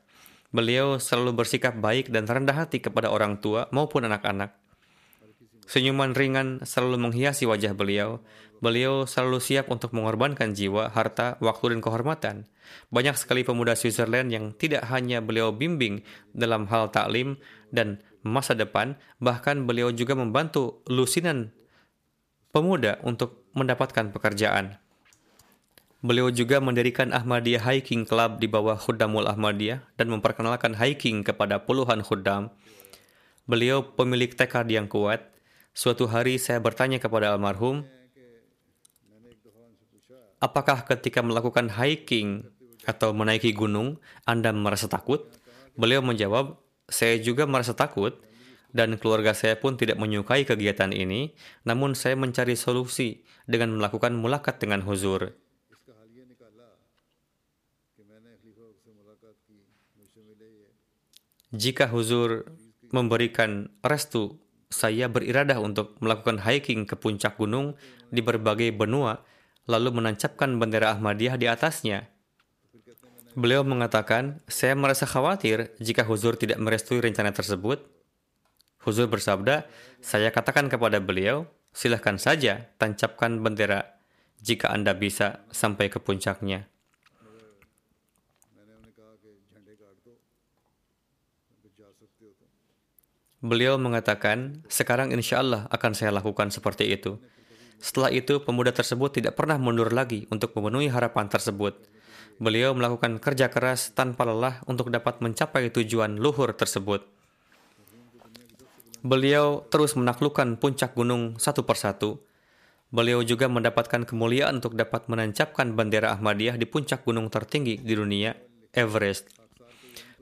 Beliau selalu bersikap baik dan rendah hati kepada orang tua maupun anak-anak. Senyuman ringan selalu menghiasi wajah beliau. Beliau selalu siap untuk mengorbankan jiwa, harta, waktu, dan kehormatan. Banyak sekali pemuda Switzerland yang tidak hanya beliau bimbing dalam hal taklim dan masa depan, bahkan beliau juga membantu lusinan pemuda untuk mendapatkan pekerjaan. Beliau juga mendirikan Ahmadiyah Hiking Club di bawah Khuddamul Ahmadiyah dan memperkenalkan hiking kepada puluhan khuddam. Beliau pemilik tekad yang kuat, Suatu hari saya bertanya kepada almarhum, apakah ketika melakukan hiking atau menaiki gunung, Anda merasa takut? Beliau menjawab, saya juga merasa takut, dan keluarga saya pun tidak menyukai kegiatan ini, namun saya mencari solusi dengan melakukan mulakat dengan huzur. Jika huzur memberikan restu saya beriradah untuk melakukan hiking ke puncak gunung di berbagai benua, lalu menancapkan bendera Ahmadiyah di atasnya. Beliau mengatakan, saya merasa khawatir jika Huzur tidak merestui rencana tersebut. Huzur bersabda, saya katakan kepada beliau, silahkan saja tancapkan bendera jika Anda bisa sampai ke puncaknya. Beliau mengatakan, sekarang insya Allah akan saya lakukan seperti itu. Setelah itu, pemuda tersebut tidak pernah mundur lagi untuk memenuhi harapan tersebut. Beliau melakukan kerja keras tanpa lelah untuk dapat mencapai tujuan luhur tersebut. Beliau terus menaklukkan puncak gunung satu persatu. Beliau juga mendapatkan kemuliaan untuk dapat menancapkan bendera Ahmadiyah di puncak gunung tertinggi di dunia, Everest.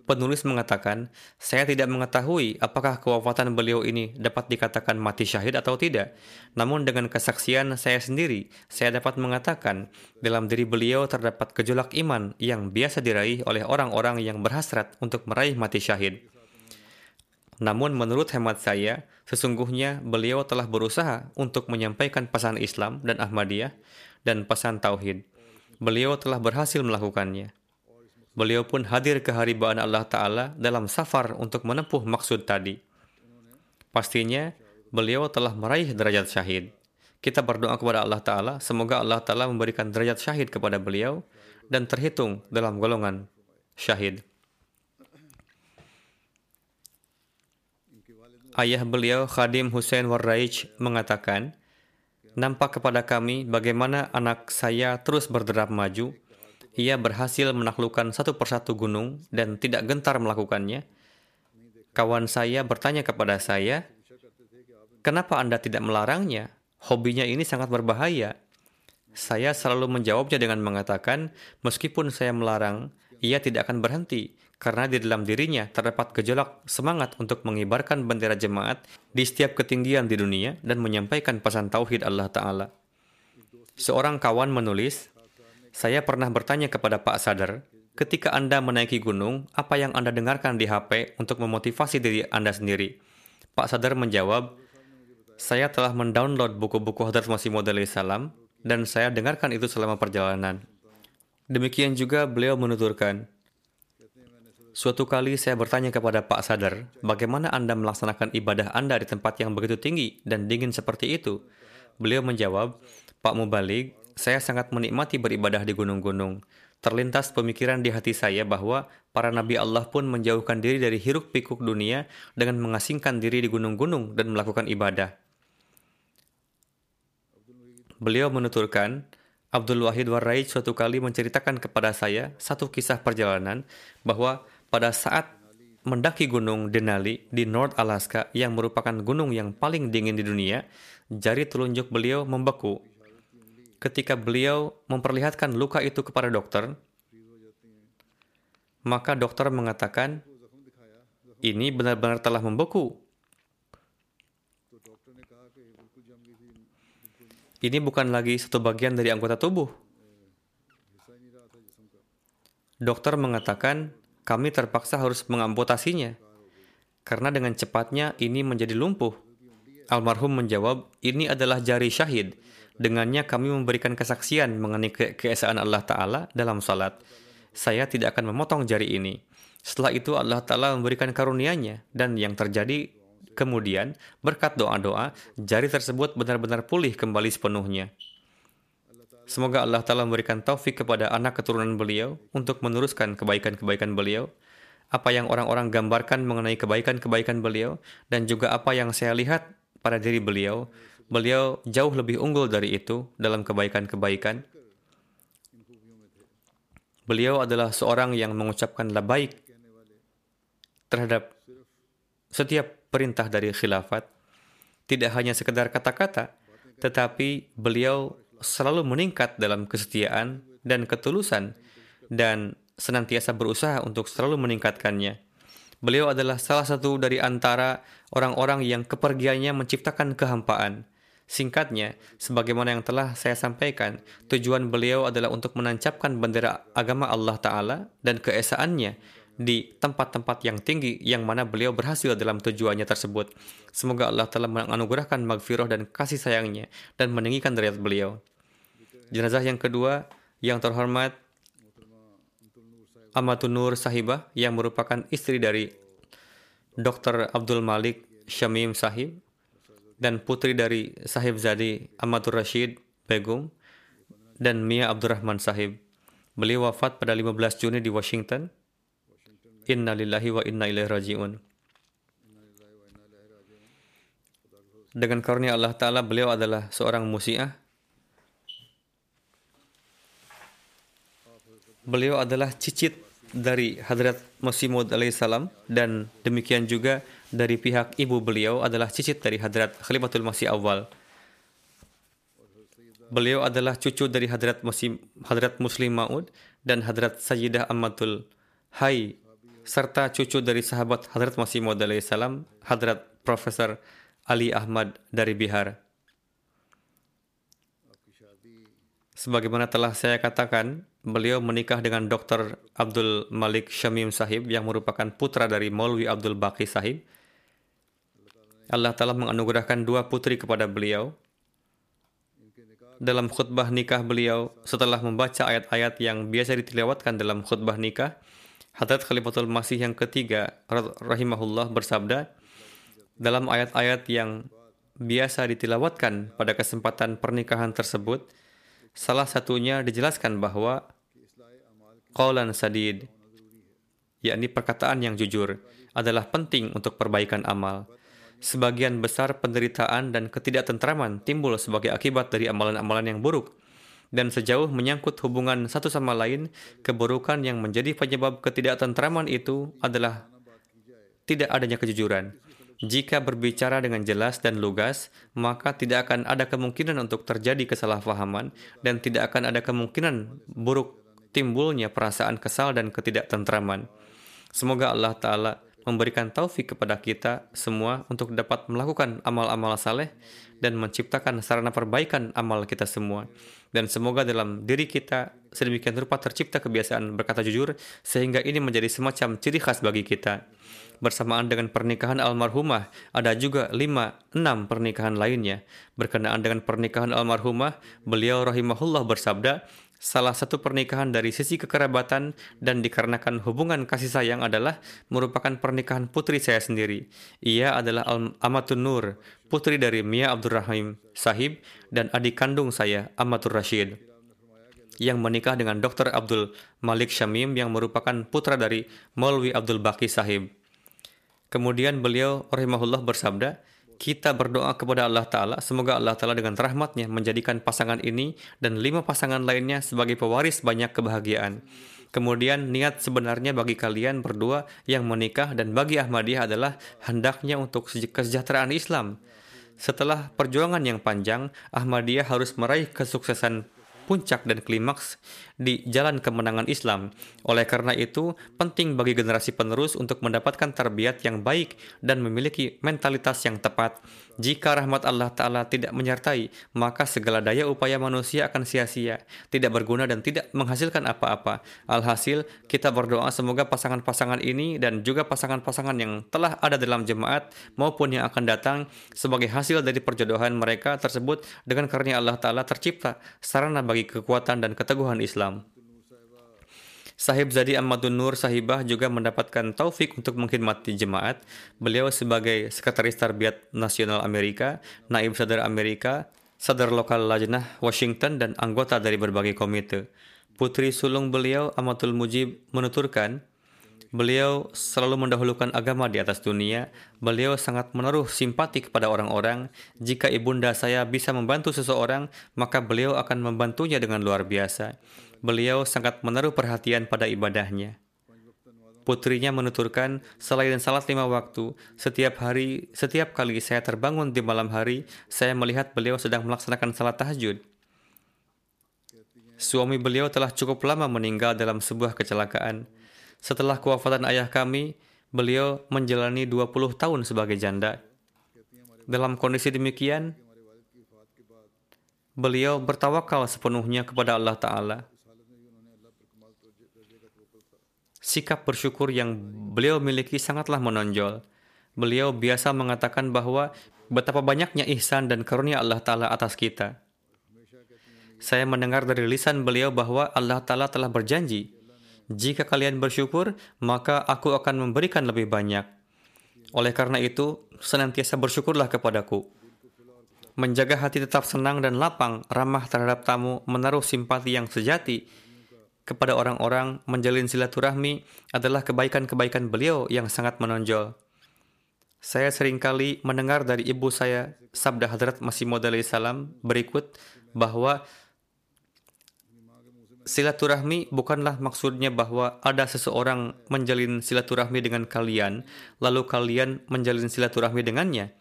Penulis mengatakan, saya tidak mengetahui apakah kewafatan beliau ini dapat dikatakan mati syahid atau tidak. Namun dengan kesaksian saya sendiri, saya dapat mengatakan dalam diri beliau terdapat gejolak iman yang biasa diraih oleh orang-orang yang berhasrat untuk meraih mati syahid. Namun menurut hemat saya, sesungguhnya beliau telah berusaha untuk menyampaikan pesan Islam dan Ahmadiyah dan pesan Tauhid. Beliau telah berhasil melakukannya. Beliau pun hadir ke haribaan Allah Ta'ala dalam safar untuk menempuh maksud tadi. Pastinya, beliau telah meraih derajat syahid. Kita berdoa kepada Allah Ta'ala, semoga Allah Ta'ala memberikan derajat syahid kepada beliau dan terhitung dalam golongan syahid. Ayah beliau Khadim Hussein Warraij mengatakan, Nampak kepada kami bagaimana anak saya terus berderap maju. Ia berhasil menaklukkan satu persatu gunung dan tidak gentar melakukannya. Kawan saya bertanya kepada saya, Kenapa Anda tidak melarangnya? Hobinya ini sangat berbahaya. Saya selalu menjawabnya dengan mengatakan, meskipun saya melarang, ia tidak akan berhenti karena di dalam dirinya terdapat gejolak semangat untuk mengibarkan bendera jemaat di setiap ketinggian di dunia dan menyampaikan pesan tauhid Allah Ta'ala. Seorang kawan menulis, saya pernah bertanya kepada Pak Sadar, ketika Anda menaiki gunung, apa yang Anda dengarkan di HP untuk memotivasi diri Anda sendiri? Pak Sadar menjawab, saya telah mendownload buku-buku Hadrat Masih Maud salam dan saya dengarkan itu selama perjalanan. Demikian juga beliau menuturkan, Suatu kali saya bertanya kepada Pak Sadar, bagaimana Anda melaksanakan ibadah Anda di tempat yang begitu tinggi dan dingin seperti itu? Beliau menjawab, Pak Mubalik, saya sangat menikmati beribadah di gunung-gunung. Terlintas pemikiran di hati saya bahwa para nabi Allah pun menjauhkan diri dari hiruk pikuk dunia dengan mengasingkan diri di gunung-gunung dan melakukan ibadah. Beliau menuturkan, Abdul Wahid Warraid suatu kali menceritakan kepada saya satu kisah perjalanan bahwa pada saat mendaki gunung Denali di North Alaska yang merupakan gunung yang paling dingin di dunia, jari telunjuk beliau membeku. Ketika beliau memperlihatkan luka itu kepada dokter, maka dokter mengatakan, ini benar-benar telah membeku. Ini bukan lagi satu bagian dari anggota tubuh. Dokter mengatakan, kami terpaksa harus mengamputasinya. Karena dengan cepatnya ini menjadi lumpuh. Almarhum menjawab, ini adalah jari syahid. Dengannya kami memberikan kesaksian mengenai ke keesaan Allah Ta'ala dalam salat. Saya tidak akan memotong jari ini. Setelah itu Allah Ta'ala memberikan karunia-Nya dan yang terjadi kemudian berkat doa-doa, jari tersebut benar-benar pulih kembali sepenuhnya. Semoga Allah Ta'ala memberikan taufik kepada anak keturunan beliau untuk meneruskan kebaikan-kebaikan beliau, apa yang orang-orang gambarkan mengenai kebaikan-kebaikan beliau, dan juga apa yang saya lihat pada diri beliau, beliau jauh lebih unggul dari itu dalam kebaikan-kebaikan. Beliau adalah seorang yang mengucapkan labaik terhadap setiap perintah dari khilafat. Tidak hanya sekedar kata-kata, tetapi beliau selalu meningkat dalam kesetiaan dan ketulusan dan senantiasa berusaha untuk selalu meningkatkannya. Beliau adalah salah satu dari antara orang-orang yang kepergiannya menciptakan kehampaan. Singkatnya, sebagaimana yang telah saya sampaikan, tujuan beliau adalah untuk menancapkan bendera agama Allah Ta'ala dan keesaannya di tempat-tempat yang tinggi yang mana beliau berhasil dalam tujuannya tersebut. Semoga Allah telah menganugerahkan magfirah dan kasih sayangnya dan meninggikan derajat beliau. Jenazah yang kedua yang terhormat Amatun Nur Sahibah yang merupakan istri dari Dr. Abdul Malik Syamim Sahib dan putri dari Sahib Zadi Amatur Rashid Begum dan Mia Abdurrahman Sahib. Beliau wafat pada 15 Juni di Washington Inna lillahi wa inna ilaihi raji'un. Dengan karunia Allah Ta'ala, beliau adalah seorang musiah. Beliau adalah cicit dari Hadrat Masih Maud salam dan demikian juga dari pihak ibu beliau adalah cicit dari Hadrat Khalifatul Masih Awal. Beliau adalah cucu dari Hadrat Masih Hadrat Muslim Maud dan Hadrat Sayyidah Ammatul Hai serta cucu dari sahabat Hadrat Masih Maud salam, Hadrat Profesor Ali Ahmad dari Bihar. Sebagaimana telah saya katakan, beliau menikah dengan Dr. Abdul Malik Syamim Sahib yang merupakan putra dari Maulwi Abdul Baqi Sahib. Allah telah menganugerahkan dua putri kepada beliau. Dalam khutbah nikah beliau, setelah membaca ayat-ayat yang biasa ditilawatkan dalam khutbah nikah, Hadrat Khalifatul Masih yang ketiga rahimahullah bersabda dalam ayat-ayat yang biasa ditilawatkan pada kesempatan pernikahan tersebut, salah satunya dijelaskan bahwa qawlan sadid, yakni perkataan yang jujur, adalah penting untuk perbaikan amal. Sebagian besar penderitaan dan ketidaktentraman timbul sebagai akibat dari amalan-amalan yang buruk. Dan sejauh menyangkut hubungan satu sama lain, keburukan yang menjadi penyebab ketidaktentraman itu adalah tidak adanya kejujuran. Jika berbicara dengan jelas dan lugas, maka tidak akan ada kemungkinan untuk terjadi kesalahpahaman dan tidak akan ada kemungkinan buruk timbulnya perasaan kesal dan ketidaktentraman. Semoga Allah Ta'ala memberikan taufik kepada kita semua untuk dapat melakukan amal-amal saleh dan menciptakan sarana perbaikan amal kita semua. Dan semoga dalam diri kita sedemikian rupa tercipta kebiasaan berkata jujur sehingga ini menjadi semacam ciri khas bagi kita bersamaan dengan pernikahan almarhumah, ada juga lima, enam pernikahan lainnya. Berkenaan dengan pernikahan almarhumah, beliau rahimahullah bersabda, salah satu pernikahan dari sisi kekerabatan dan dikarenakan hubungan kasih sayang adalah merupakan pernikahan putri saya sendiri. Ia adalah Al Amatun Nur, putri dari Mia Abdurrahim Sahib dan adik kandung saya, Amatur Rashid yang menikah dengan Dr. Abdul Malik Syamim yang merupakan putra dari Maulwi Abdul Baki Sahib. Kemudian beliau rahimahullah bersabda, kita berdoa kepada Allah Ta'ala, semoga Allah Ta'ala dengan rahmatnya menjadikan pasangan ini dan lima pasangan lainnya sebagai pewaris banyak kebahagiaan. Kemudian niat sebenarnya bagi kalian berdua yang menikah dan bagi Ahmadiyah adalah hendaknya untuk kesejahteraan Islam. Setelah perjuangan yang panjang, Ahmadiyah harus meraih kesuksesan puncak dan klimaks di jalan kemenangan Islam. Oleh karena itu, penting bagi generasi penerus untuk mendapatkan terbiat yang baik dan memiliki mentalitas yang tepat. Jika rahmat Allah Ta'ala tidak menyertai, maka segala daya upaya manusia akan sia-sia, tidak berguna dan tidak menghasilkan apa-apa. Alhasil, kita berdoa semoga pasangan-pasangan ini dan juga pasangan-pasangan yang telah ada dalam jemaat maupun yang akan datang sebagai hasil dari perjodohan mereka tersebut dengan karunia Allah Ta'ala tercipta sarana bagi kekuatan dan keteguhan Islam. Sahib Zadi Ahmadun Nur Sahibah juga mendapatkan taufik untuk mengkhidmati jemaat. Beliau sebagai Sekretaris Tarbiyat Nasional Amerika, Naib Sadar Amerika, Sadar Lokal Lajnah Washington, dan anggota dari berbagai komite. Putri sulung beliau, Amatul Mujib, menuturkan, Beliau selalu mendahulukan agama di atas dunia. Beliau sangat menaruh simpati kepada orang-orang. Jika ibunda saya bisa membantu seseorang, maka beliau akan membantunya dengan luar biasa. Beliau sangat menaruh perhatian pada ibadahnya. Putrinya menuturkan, selain salat lima waktu, setiap hari, setiap kali saya terbangun di malam hari, saya melihat beliau sedang melaksanakan salat tahajud. Suami beliau telah cukup lama meninggal dalam sebuah kecelakaan. Setelah kewafatan ayah kami, beliau menjalani 20 tahun sebagai janda. Dalam kondisi demikian, beliau bertawakal sepenuhnya kepada Allah Ta'ala. Sikap bersyukur yang beliau miliki sangatlah menonjol. Beliau biasa mengatakan bahwa betapa banyaknya ihsan dan karunia Allah Ta'ala atas kita. Saya mendengar dari lisan beliau bahwa Allah Ta'ala telah berjanji jika kalian bersyukur, maka aku akan memberikan lebih banyak. Oleh karena itu, senantiasa bersyukurlah kepadaku. Menjaga hati tetap senang dan lapang, ramah terhadap tamu, menaruh simpati yang sejati kepada orang-orang, menjalin silaturahmi adalah kebaikan-kebaikan beliau yang sangat menonjol. Saya sering kali mendengar dari ibu saya sabda Hadrat Masih Maud salam berikut bahwa silaturahmi bukanlah maksudnya bahwa ada seseorang menjalin silaturahmi dengan kalian, lalu kalian menjalin silaturahmi dengannya.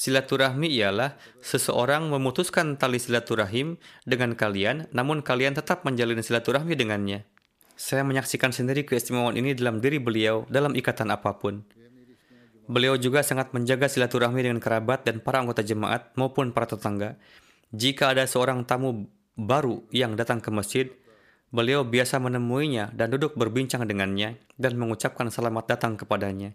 Silaturahmi ialah seseorang memutuskan tali silaturahim dengan kalian, namun kalian tetap menjalin silaturahmi dengannya. Saya menyaksikan sendiri keistimewaan ini dalam diri beliau dalam ikatan apa pun. Beliau juga sangat menjaga silaturahmi dengan kerabat dan para anggota jemaat maupun para tetangga. Jika ada seorang tamu baru yang datang ke masjid, Beliau biasa menemuinya dan duduk berbincang dengannya dan mengucapkan selamat datang kepadanya.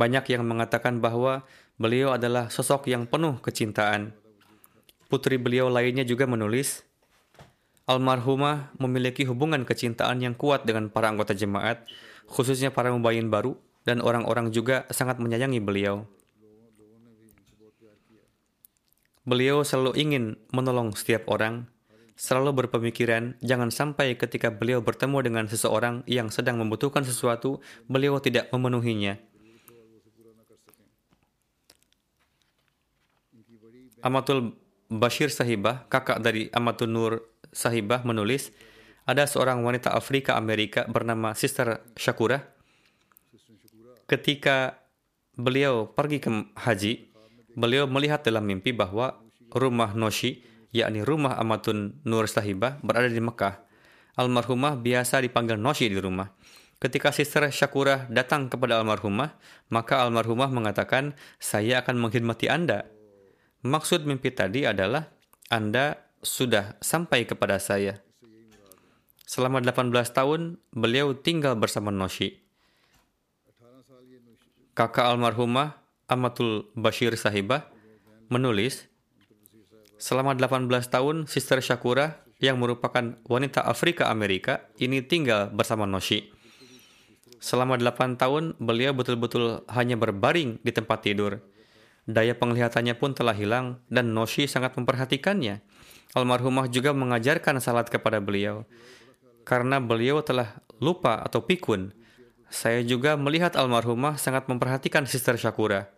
Banyak yang mengatakan bahwa beliau adalah sosok yang penuh kecintaan. Putri beliau lainnya juga menulis, Almarhumah memiliki hubungan kecintaan yang kuat dengan para anggota jemaat, khususnya para mubayin baru, dan orang-orang juga sangat menyayangi beliau. Beliau selalu ingin menolong setiap orang, selalu berpemikiran jangan sampai ketika beliau bertemu dengan seseorang yang sedang membutuhkan sesuatu, beliau tidak memenuhinya. Amatul Bashir Sahibah, kakak dari Amatul Nur Sahibah menulis, ada seorang wanita Afrika Amerika bernama Sister Shakura. Ketika beliau pergi ke haji, beliau melihat dalam mimpi bahwa rumah Noshi, yakni rumah Amatun Nur Sahibah, berada di Mekah. Almarhumah biasa dipanggil Noshi di rumah. Ketika Sister Syakura datang kepada almarhumah, maka almarhumah mengatakan, saya akan mengkhidmati Anda. Maksud mimpi tadi adalah, Anda sudah sampai kepada saya. Selama 18 tahun, beliau tinggal bersama Noshi. Kakak almarhumah Amatul Bashir Sahibah menulis, selama 18 tahun Sister Shakura yang merupakan wanita Afrika Amerika ini tinggal bersama Noshi. Selama 8 tahun beliau betul-betul hanya berbaring di tempat tidur. Daya penglihatannya pun telah hilang dan Noshi sangat memperhatikannya. Almarhumah juga mengajarkan salat kepada beliau. Karena beliau telah lupa atau pikun, saya juga melihat almarhumah sangat memperhatikan Sister Shakura.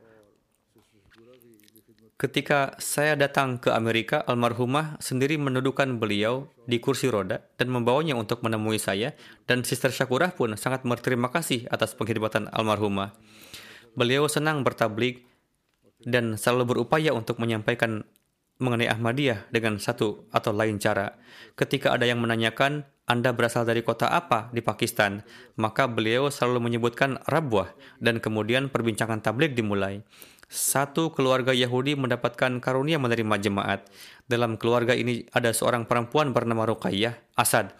Ketika saya datang ke Amerika, almarhumah sendiri mendudukan beliau di kursi roda dan membawanya untuk menemui saya dan Sister Syakurah pun sangat berterima kasih atas pengkhidmatan almarhumah. Beliau senang bertablik dan selalu berupaya untuk menyampaikan mengenai Ahmadiyah dengan satu atau lain cara. Ketika ada yang menanyakan, Anda berasal dari kota apa di Pakistan? Maka beliau selalu menyebutkan Rabwah dan kemudian perbincangan tablik dimulai satu keluarga Yahudi mendapatkan karunia menerima jemaat. Dalam keluarga ini ada seorang perempuan bernama Ruqayyah Asad.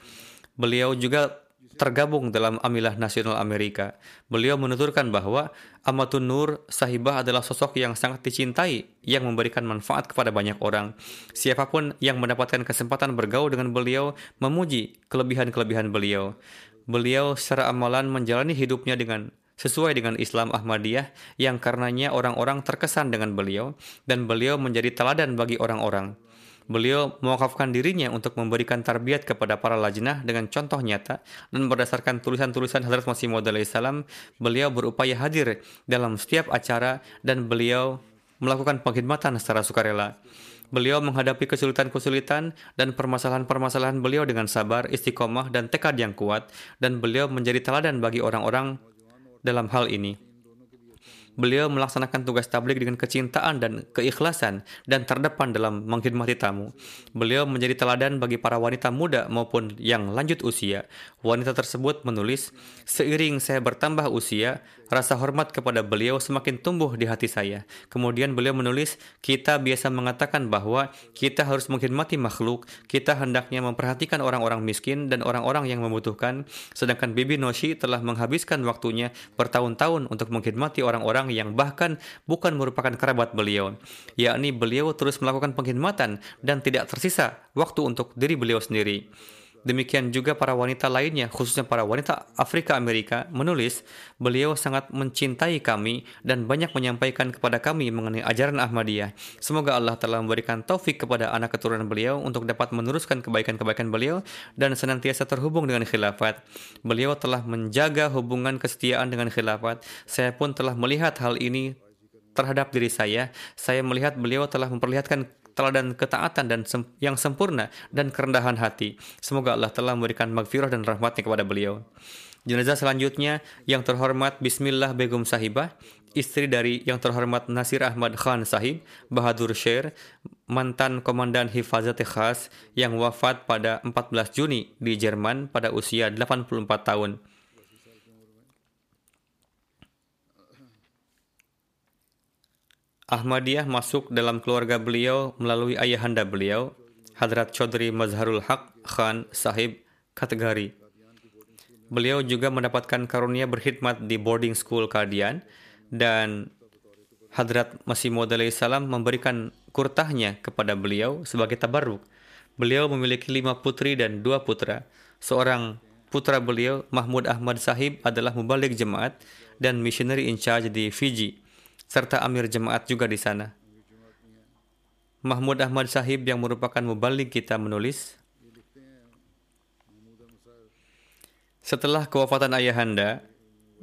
Beliau juga tergabung dalam Amilah Nasional Amerika. Beliau menuturkan bahwa Amatun Nur Sahibah adalah sosok yang sangat dicintai yang memberikan manfaat kepada banyak orang. Siapa pun yang mendapatkan kesempatan bergaul dengan beliau memuji kelebihan-kelebihan beliau. Beliau secara amalan menjalani hidupnya dengan sesuai dengan Islam Ahmadiyah yang karenanya orang-orang terkesan dengan beliau dan beliau menjadi teladan bagi orang-orang. Beliau mewakafkan dirinya untuk memberikan tarbiyat kepada para lajnah dengan contoh nyata dan berdasarkan tulisan-tulisan Hadrat Masih Maud salam, beliau berupaya hadir dalam setiap acara dan beliau melakukan pengkhidmatan secara sukarela. Beliau menghadapi kesulitan-kesulitan dan permasalahan-permasalahan beliau dengan sabar, istiqomah, dan tekad yang kuat, dan beliau menjadi teladan bagi orang-orang dalam hal ini. Beliau melaksanakan tugas tablik dengan kecintaan dan keikhlasan dan terdepan dalam mengkhidmati tamu. Beliau menjadi teladan bagi para wanita muda maupun yang lanjut usia. Wanita tersebut menulis, "Seiring saya bertambah usia, rasa hormat kepada beliau semakin tumbuh di hati saya. Kemudian beliau menulis, kita biasa mengatakan bahwa kita harus menghormati makhluk, kita hendaknya memperhatikan orang-orang miskin dan orang-orang yang membutuhkan, sedangkan Bibi Noshi telah menghabiskan waktunya bertahun-tahun untuk menghormati orang-orang yang bahkan bukan merupakan kerabat beliau, yakni beliau terus melakukan pengkhidmatan dan tidak tersisa waktu untuk diri beliau sendiri. Demikian juga para wanita lainnya, khususnya para wanita Afrika Amerika, menulis, beliau sangat mencintai kami dan banyak menyampaikan kepada kami mengenai ajaran Ahmadiyah. Semoga Allah telah memberikan taufik kepada anak keturunan beliau untuk dapat meneruskan kebaikan-kebaikan beliau dan senantiasa terhubung dengan khilafat. Beliau telah menjaga hubungan kesetiaan dengan khilafat. Saya pun telah melihat hal ini terhadap diri saya. Saya melihat beliau telah memperlihatkan teladan ketaatan dan sem yang sempurna dan kerendahan hati. Semoga Allah telah memberikan magfirah dan rahmatnya kepada beliau. Jenazah selanjutnya yang terhormat Bismillah Begum Sahibah, istri dari yang terhormat Nasir Ahmad Khan Sahib, Bahadur Sher, mantan komandan Hifazat Khas yang wafat pada 14 Juni di Jerman pada usia 84 tahun. Ahmadiyah masuk dalam keluarga beliau melalui ayahanda beliau, Hadrat Chaudhry Mazharul Haq Khan Sahib Kategari. Beliau juga mendapatkan karunia berkhidmat di boarding school Kadian dan Hadrat Masih Maud salam memberikan kurtahnya kepada beliau sebagai tabarruk. Beliau memiliki lima putri dan dua putra. Seorang putra beliau, Mahmud Ahmad Sahib, adalah mubalik jemaat dan missionary in charge di Fiji serta amir jemaat juga di sana. Mahmud Ahmad Sahib yang merupakan mubalik kita menulis, Setelah kewafatan ayahanda,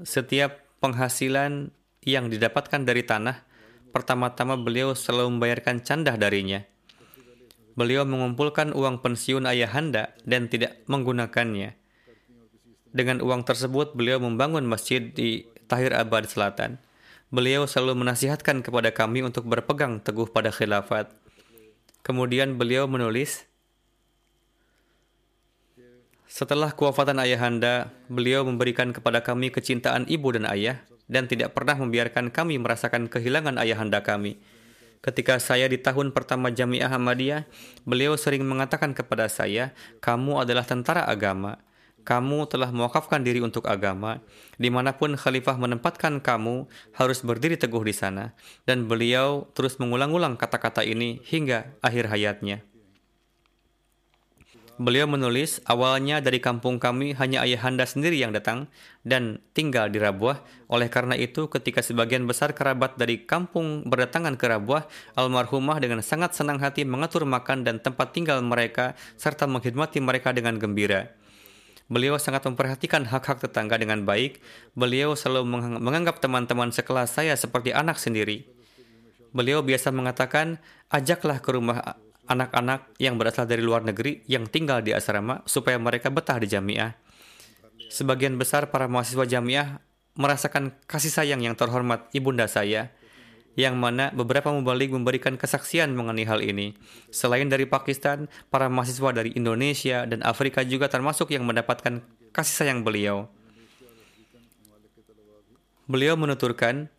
setiap penghasilan yang didapatkan dari tanah, pertama-tama beliau selalu membayarkan candah darinya. Beliau mengumpulkan uang pensiun ayahanda dan tidak menggunakannya. Dengan uang tersebut, beliau membangun masjid di Tahir Abad Selatan. Beliau selalu menasihatkan kepada kami untuk berpegang teguh pada khilafat. Kemudian beliau menulis, setelah kewafatan ayahanda, beliau memberikan kepada kami kecintaan ibu dan ayah dan tidak pernah membiarkan kami merasakan kehilangan ayahanda kami. Ketika saya di tahun pertama Jamiah Ahmadiyah, beliau sering mengatakan kepada saya, "Kamu adalah tentara agama. Kamu telah mewakafkan diri untuk agama. Di mana pun khalifah menempatkan kamu, harus berdiri teguh di sana." Dan beliau terus mengulang-ulang kata-kata ini hingga akhir hayatnya. Beliau menulis, awalnya dari kampung kami hanya ayahanda sendiri yang datang dan tinggal di Rabuah. Oleh karena itu, ketika sebagian besar kerabat dari kampung berdatangan ke Rabuah, almarhumah dengan sangat senang hati mengatur makan dan tempat tinggal mereka serta menghormati mereka dengan gembira. Beliau sangat memperhatikan hak-hak tetangga dengan baik. Beliau selalu menganggap teman-teman sekelas saya seperti anak sendiri. Beliau biasa mengatakan, ajaklah ke rumah anak-anak yang berasal dari luar negeri yang tinggal di asrama supaya mereka betah di jamiah. Sebagian besar para mahasiswa jamiah merasakan kasih sayang yang terhormat ibunda saya, yang mana beberapa mubalik memberikan kesaksian mengenai hal ini. Selain dari Pakistan, para mahasiswa dari Indonesia dan Afrika juga termasuk yang mendapatkan kasih sayang beliau. Beliau menuturkan,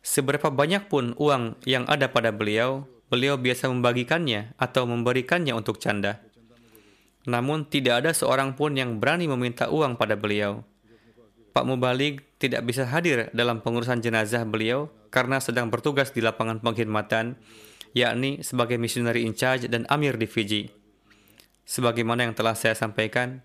seberapa banyak pun uang yang ada pada beliau, beliau biasa membagikannya atau memberikannya untuk canda. Namun tidak ada seorang pun yang berani meminta uang pada beliau. Pak Mubalik tidak bisa hadir dalam pengurusan jenazah beliau karena sedang bertugas di lapangan pengkhidmatan, yakni sebagai misionari in charge dan amir di Fiji. Sebagaimana yang telah saya sampaikan,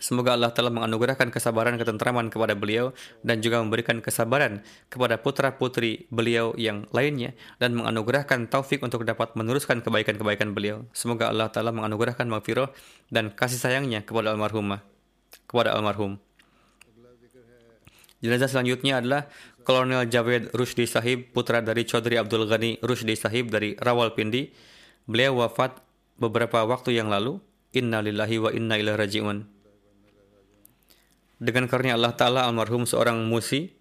Semoga Allah telah menganugerahkan kesabaran ketentraman kepada beliau dan juga memberikan kesabaran kepada putra-putri beliau yang lainnya dan menganugerahkan taufik untuk dapat meneruskan kebaikan-kebaikan beliau. Semoga Allah telah menganugerahkan maghfirah dan kasih sayangnya kepada almarhumah, kepada almarhum. Jenazah selanjutnya adalah Kolonel Javed Rusdi Sahib, putra dari Chaudhry Abdul Ghani Rusdi Sahib dari Rawalpindi. Beliau wafat beberapa waktu yang lalu. Inna lillahi wa inna ilaihi raji'un. Dengan karunia Allah Ta'ala almarhum seorang musi,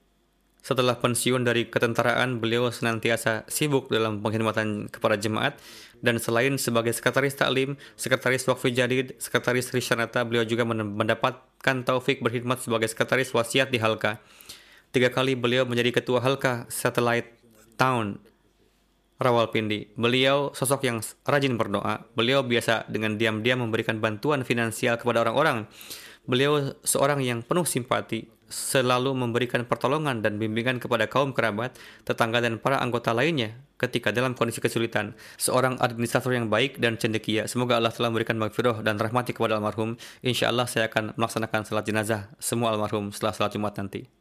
setelah pensiun dari ketentaraan, beliau senantiasa sibuk dalam pengkhidmatan kepada jemaat dan selain sebagai sekretaris taklim, sekretaris wakfi jadid, sekretaris risyanata, beliau juga mendapatkan taufik berkhidmat sebagai sekretaris wasiat di Halka. Tiga kali beliau menjadi ketua Halka Satellite Town Rawalpindi. Beliau sosok yang rajin berdoa. Beliau biasa dengan diam-diam memberikan bantuan finansial kepada orang-orang Beliau seorang yang penuh simpati, selalu memberikan pertolongan dan bimbingan kepada kaum kerabat, tetangga dan para anggota lainnya ketika dalam kondisi kesulitan. Seorang administrator yang baik dan cendekia. Semoga Allah telah memberikan maghfirah dan rahmati kepada almarhum. Insya Allah saya akan melaksanakan salat jenazah semua almarhum setelah salat Jumat nanti.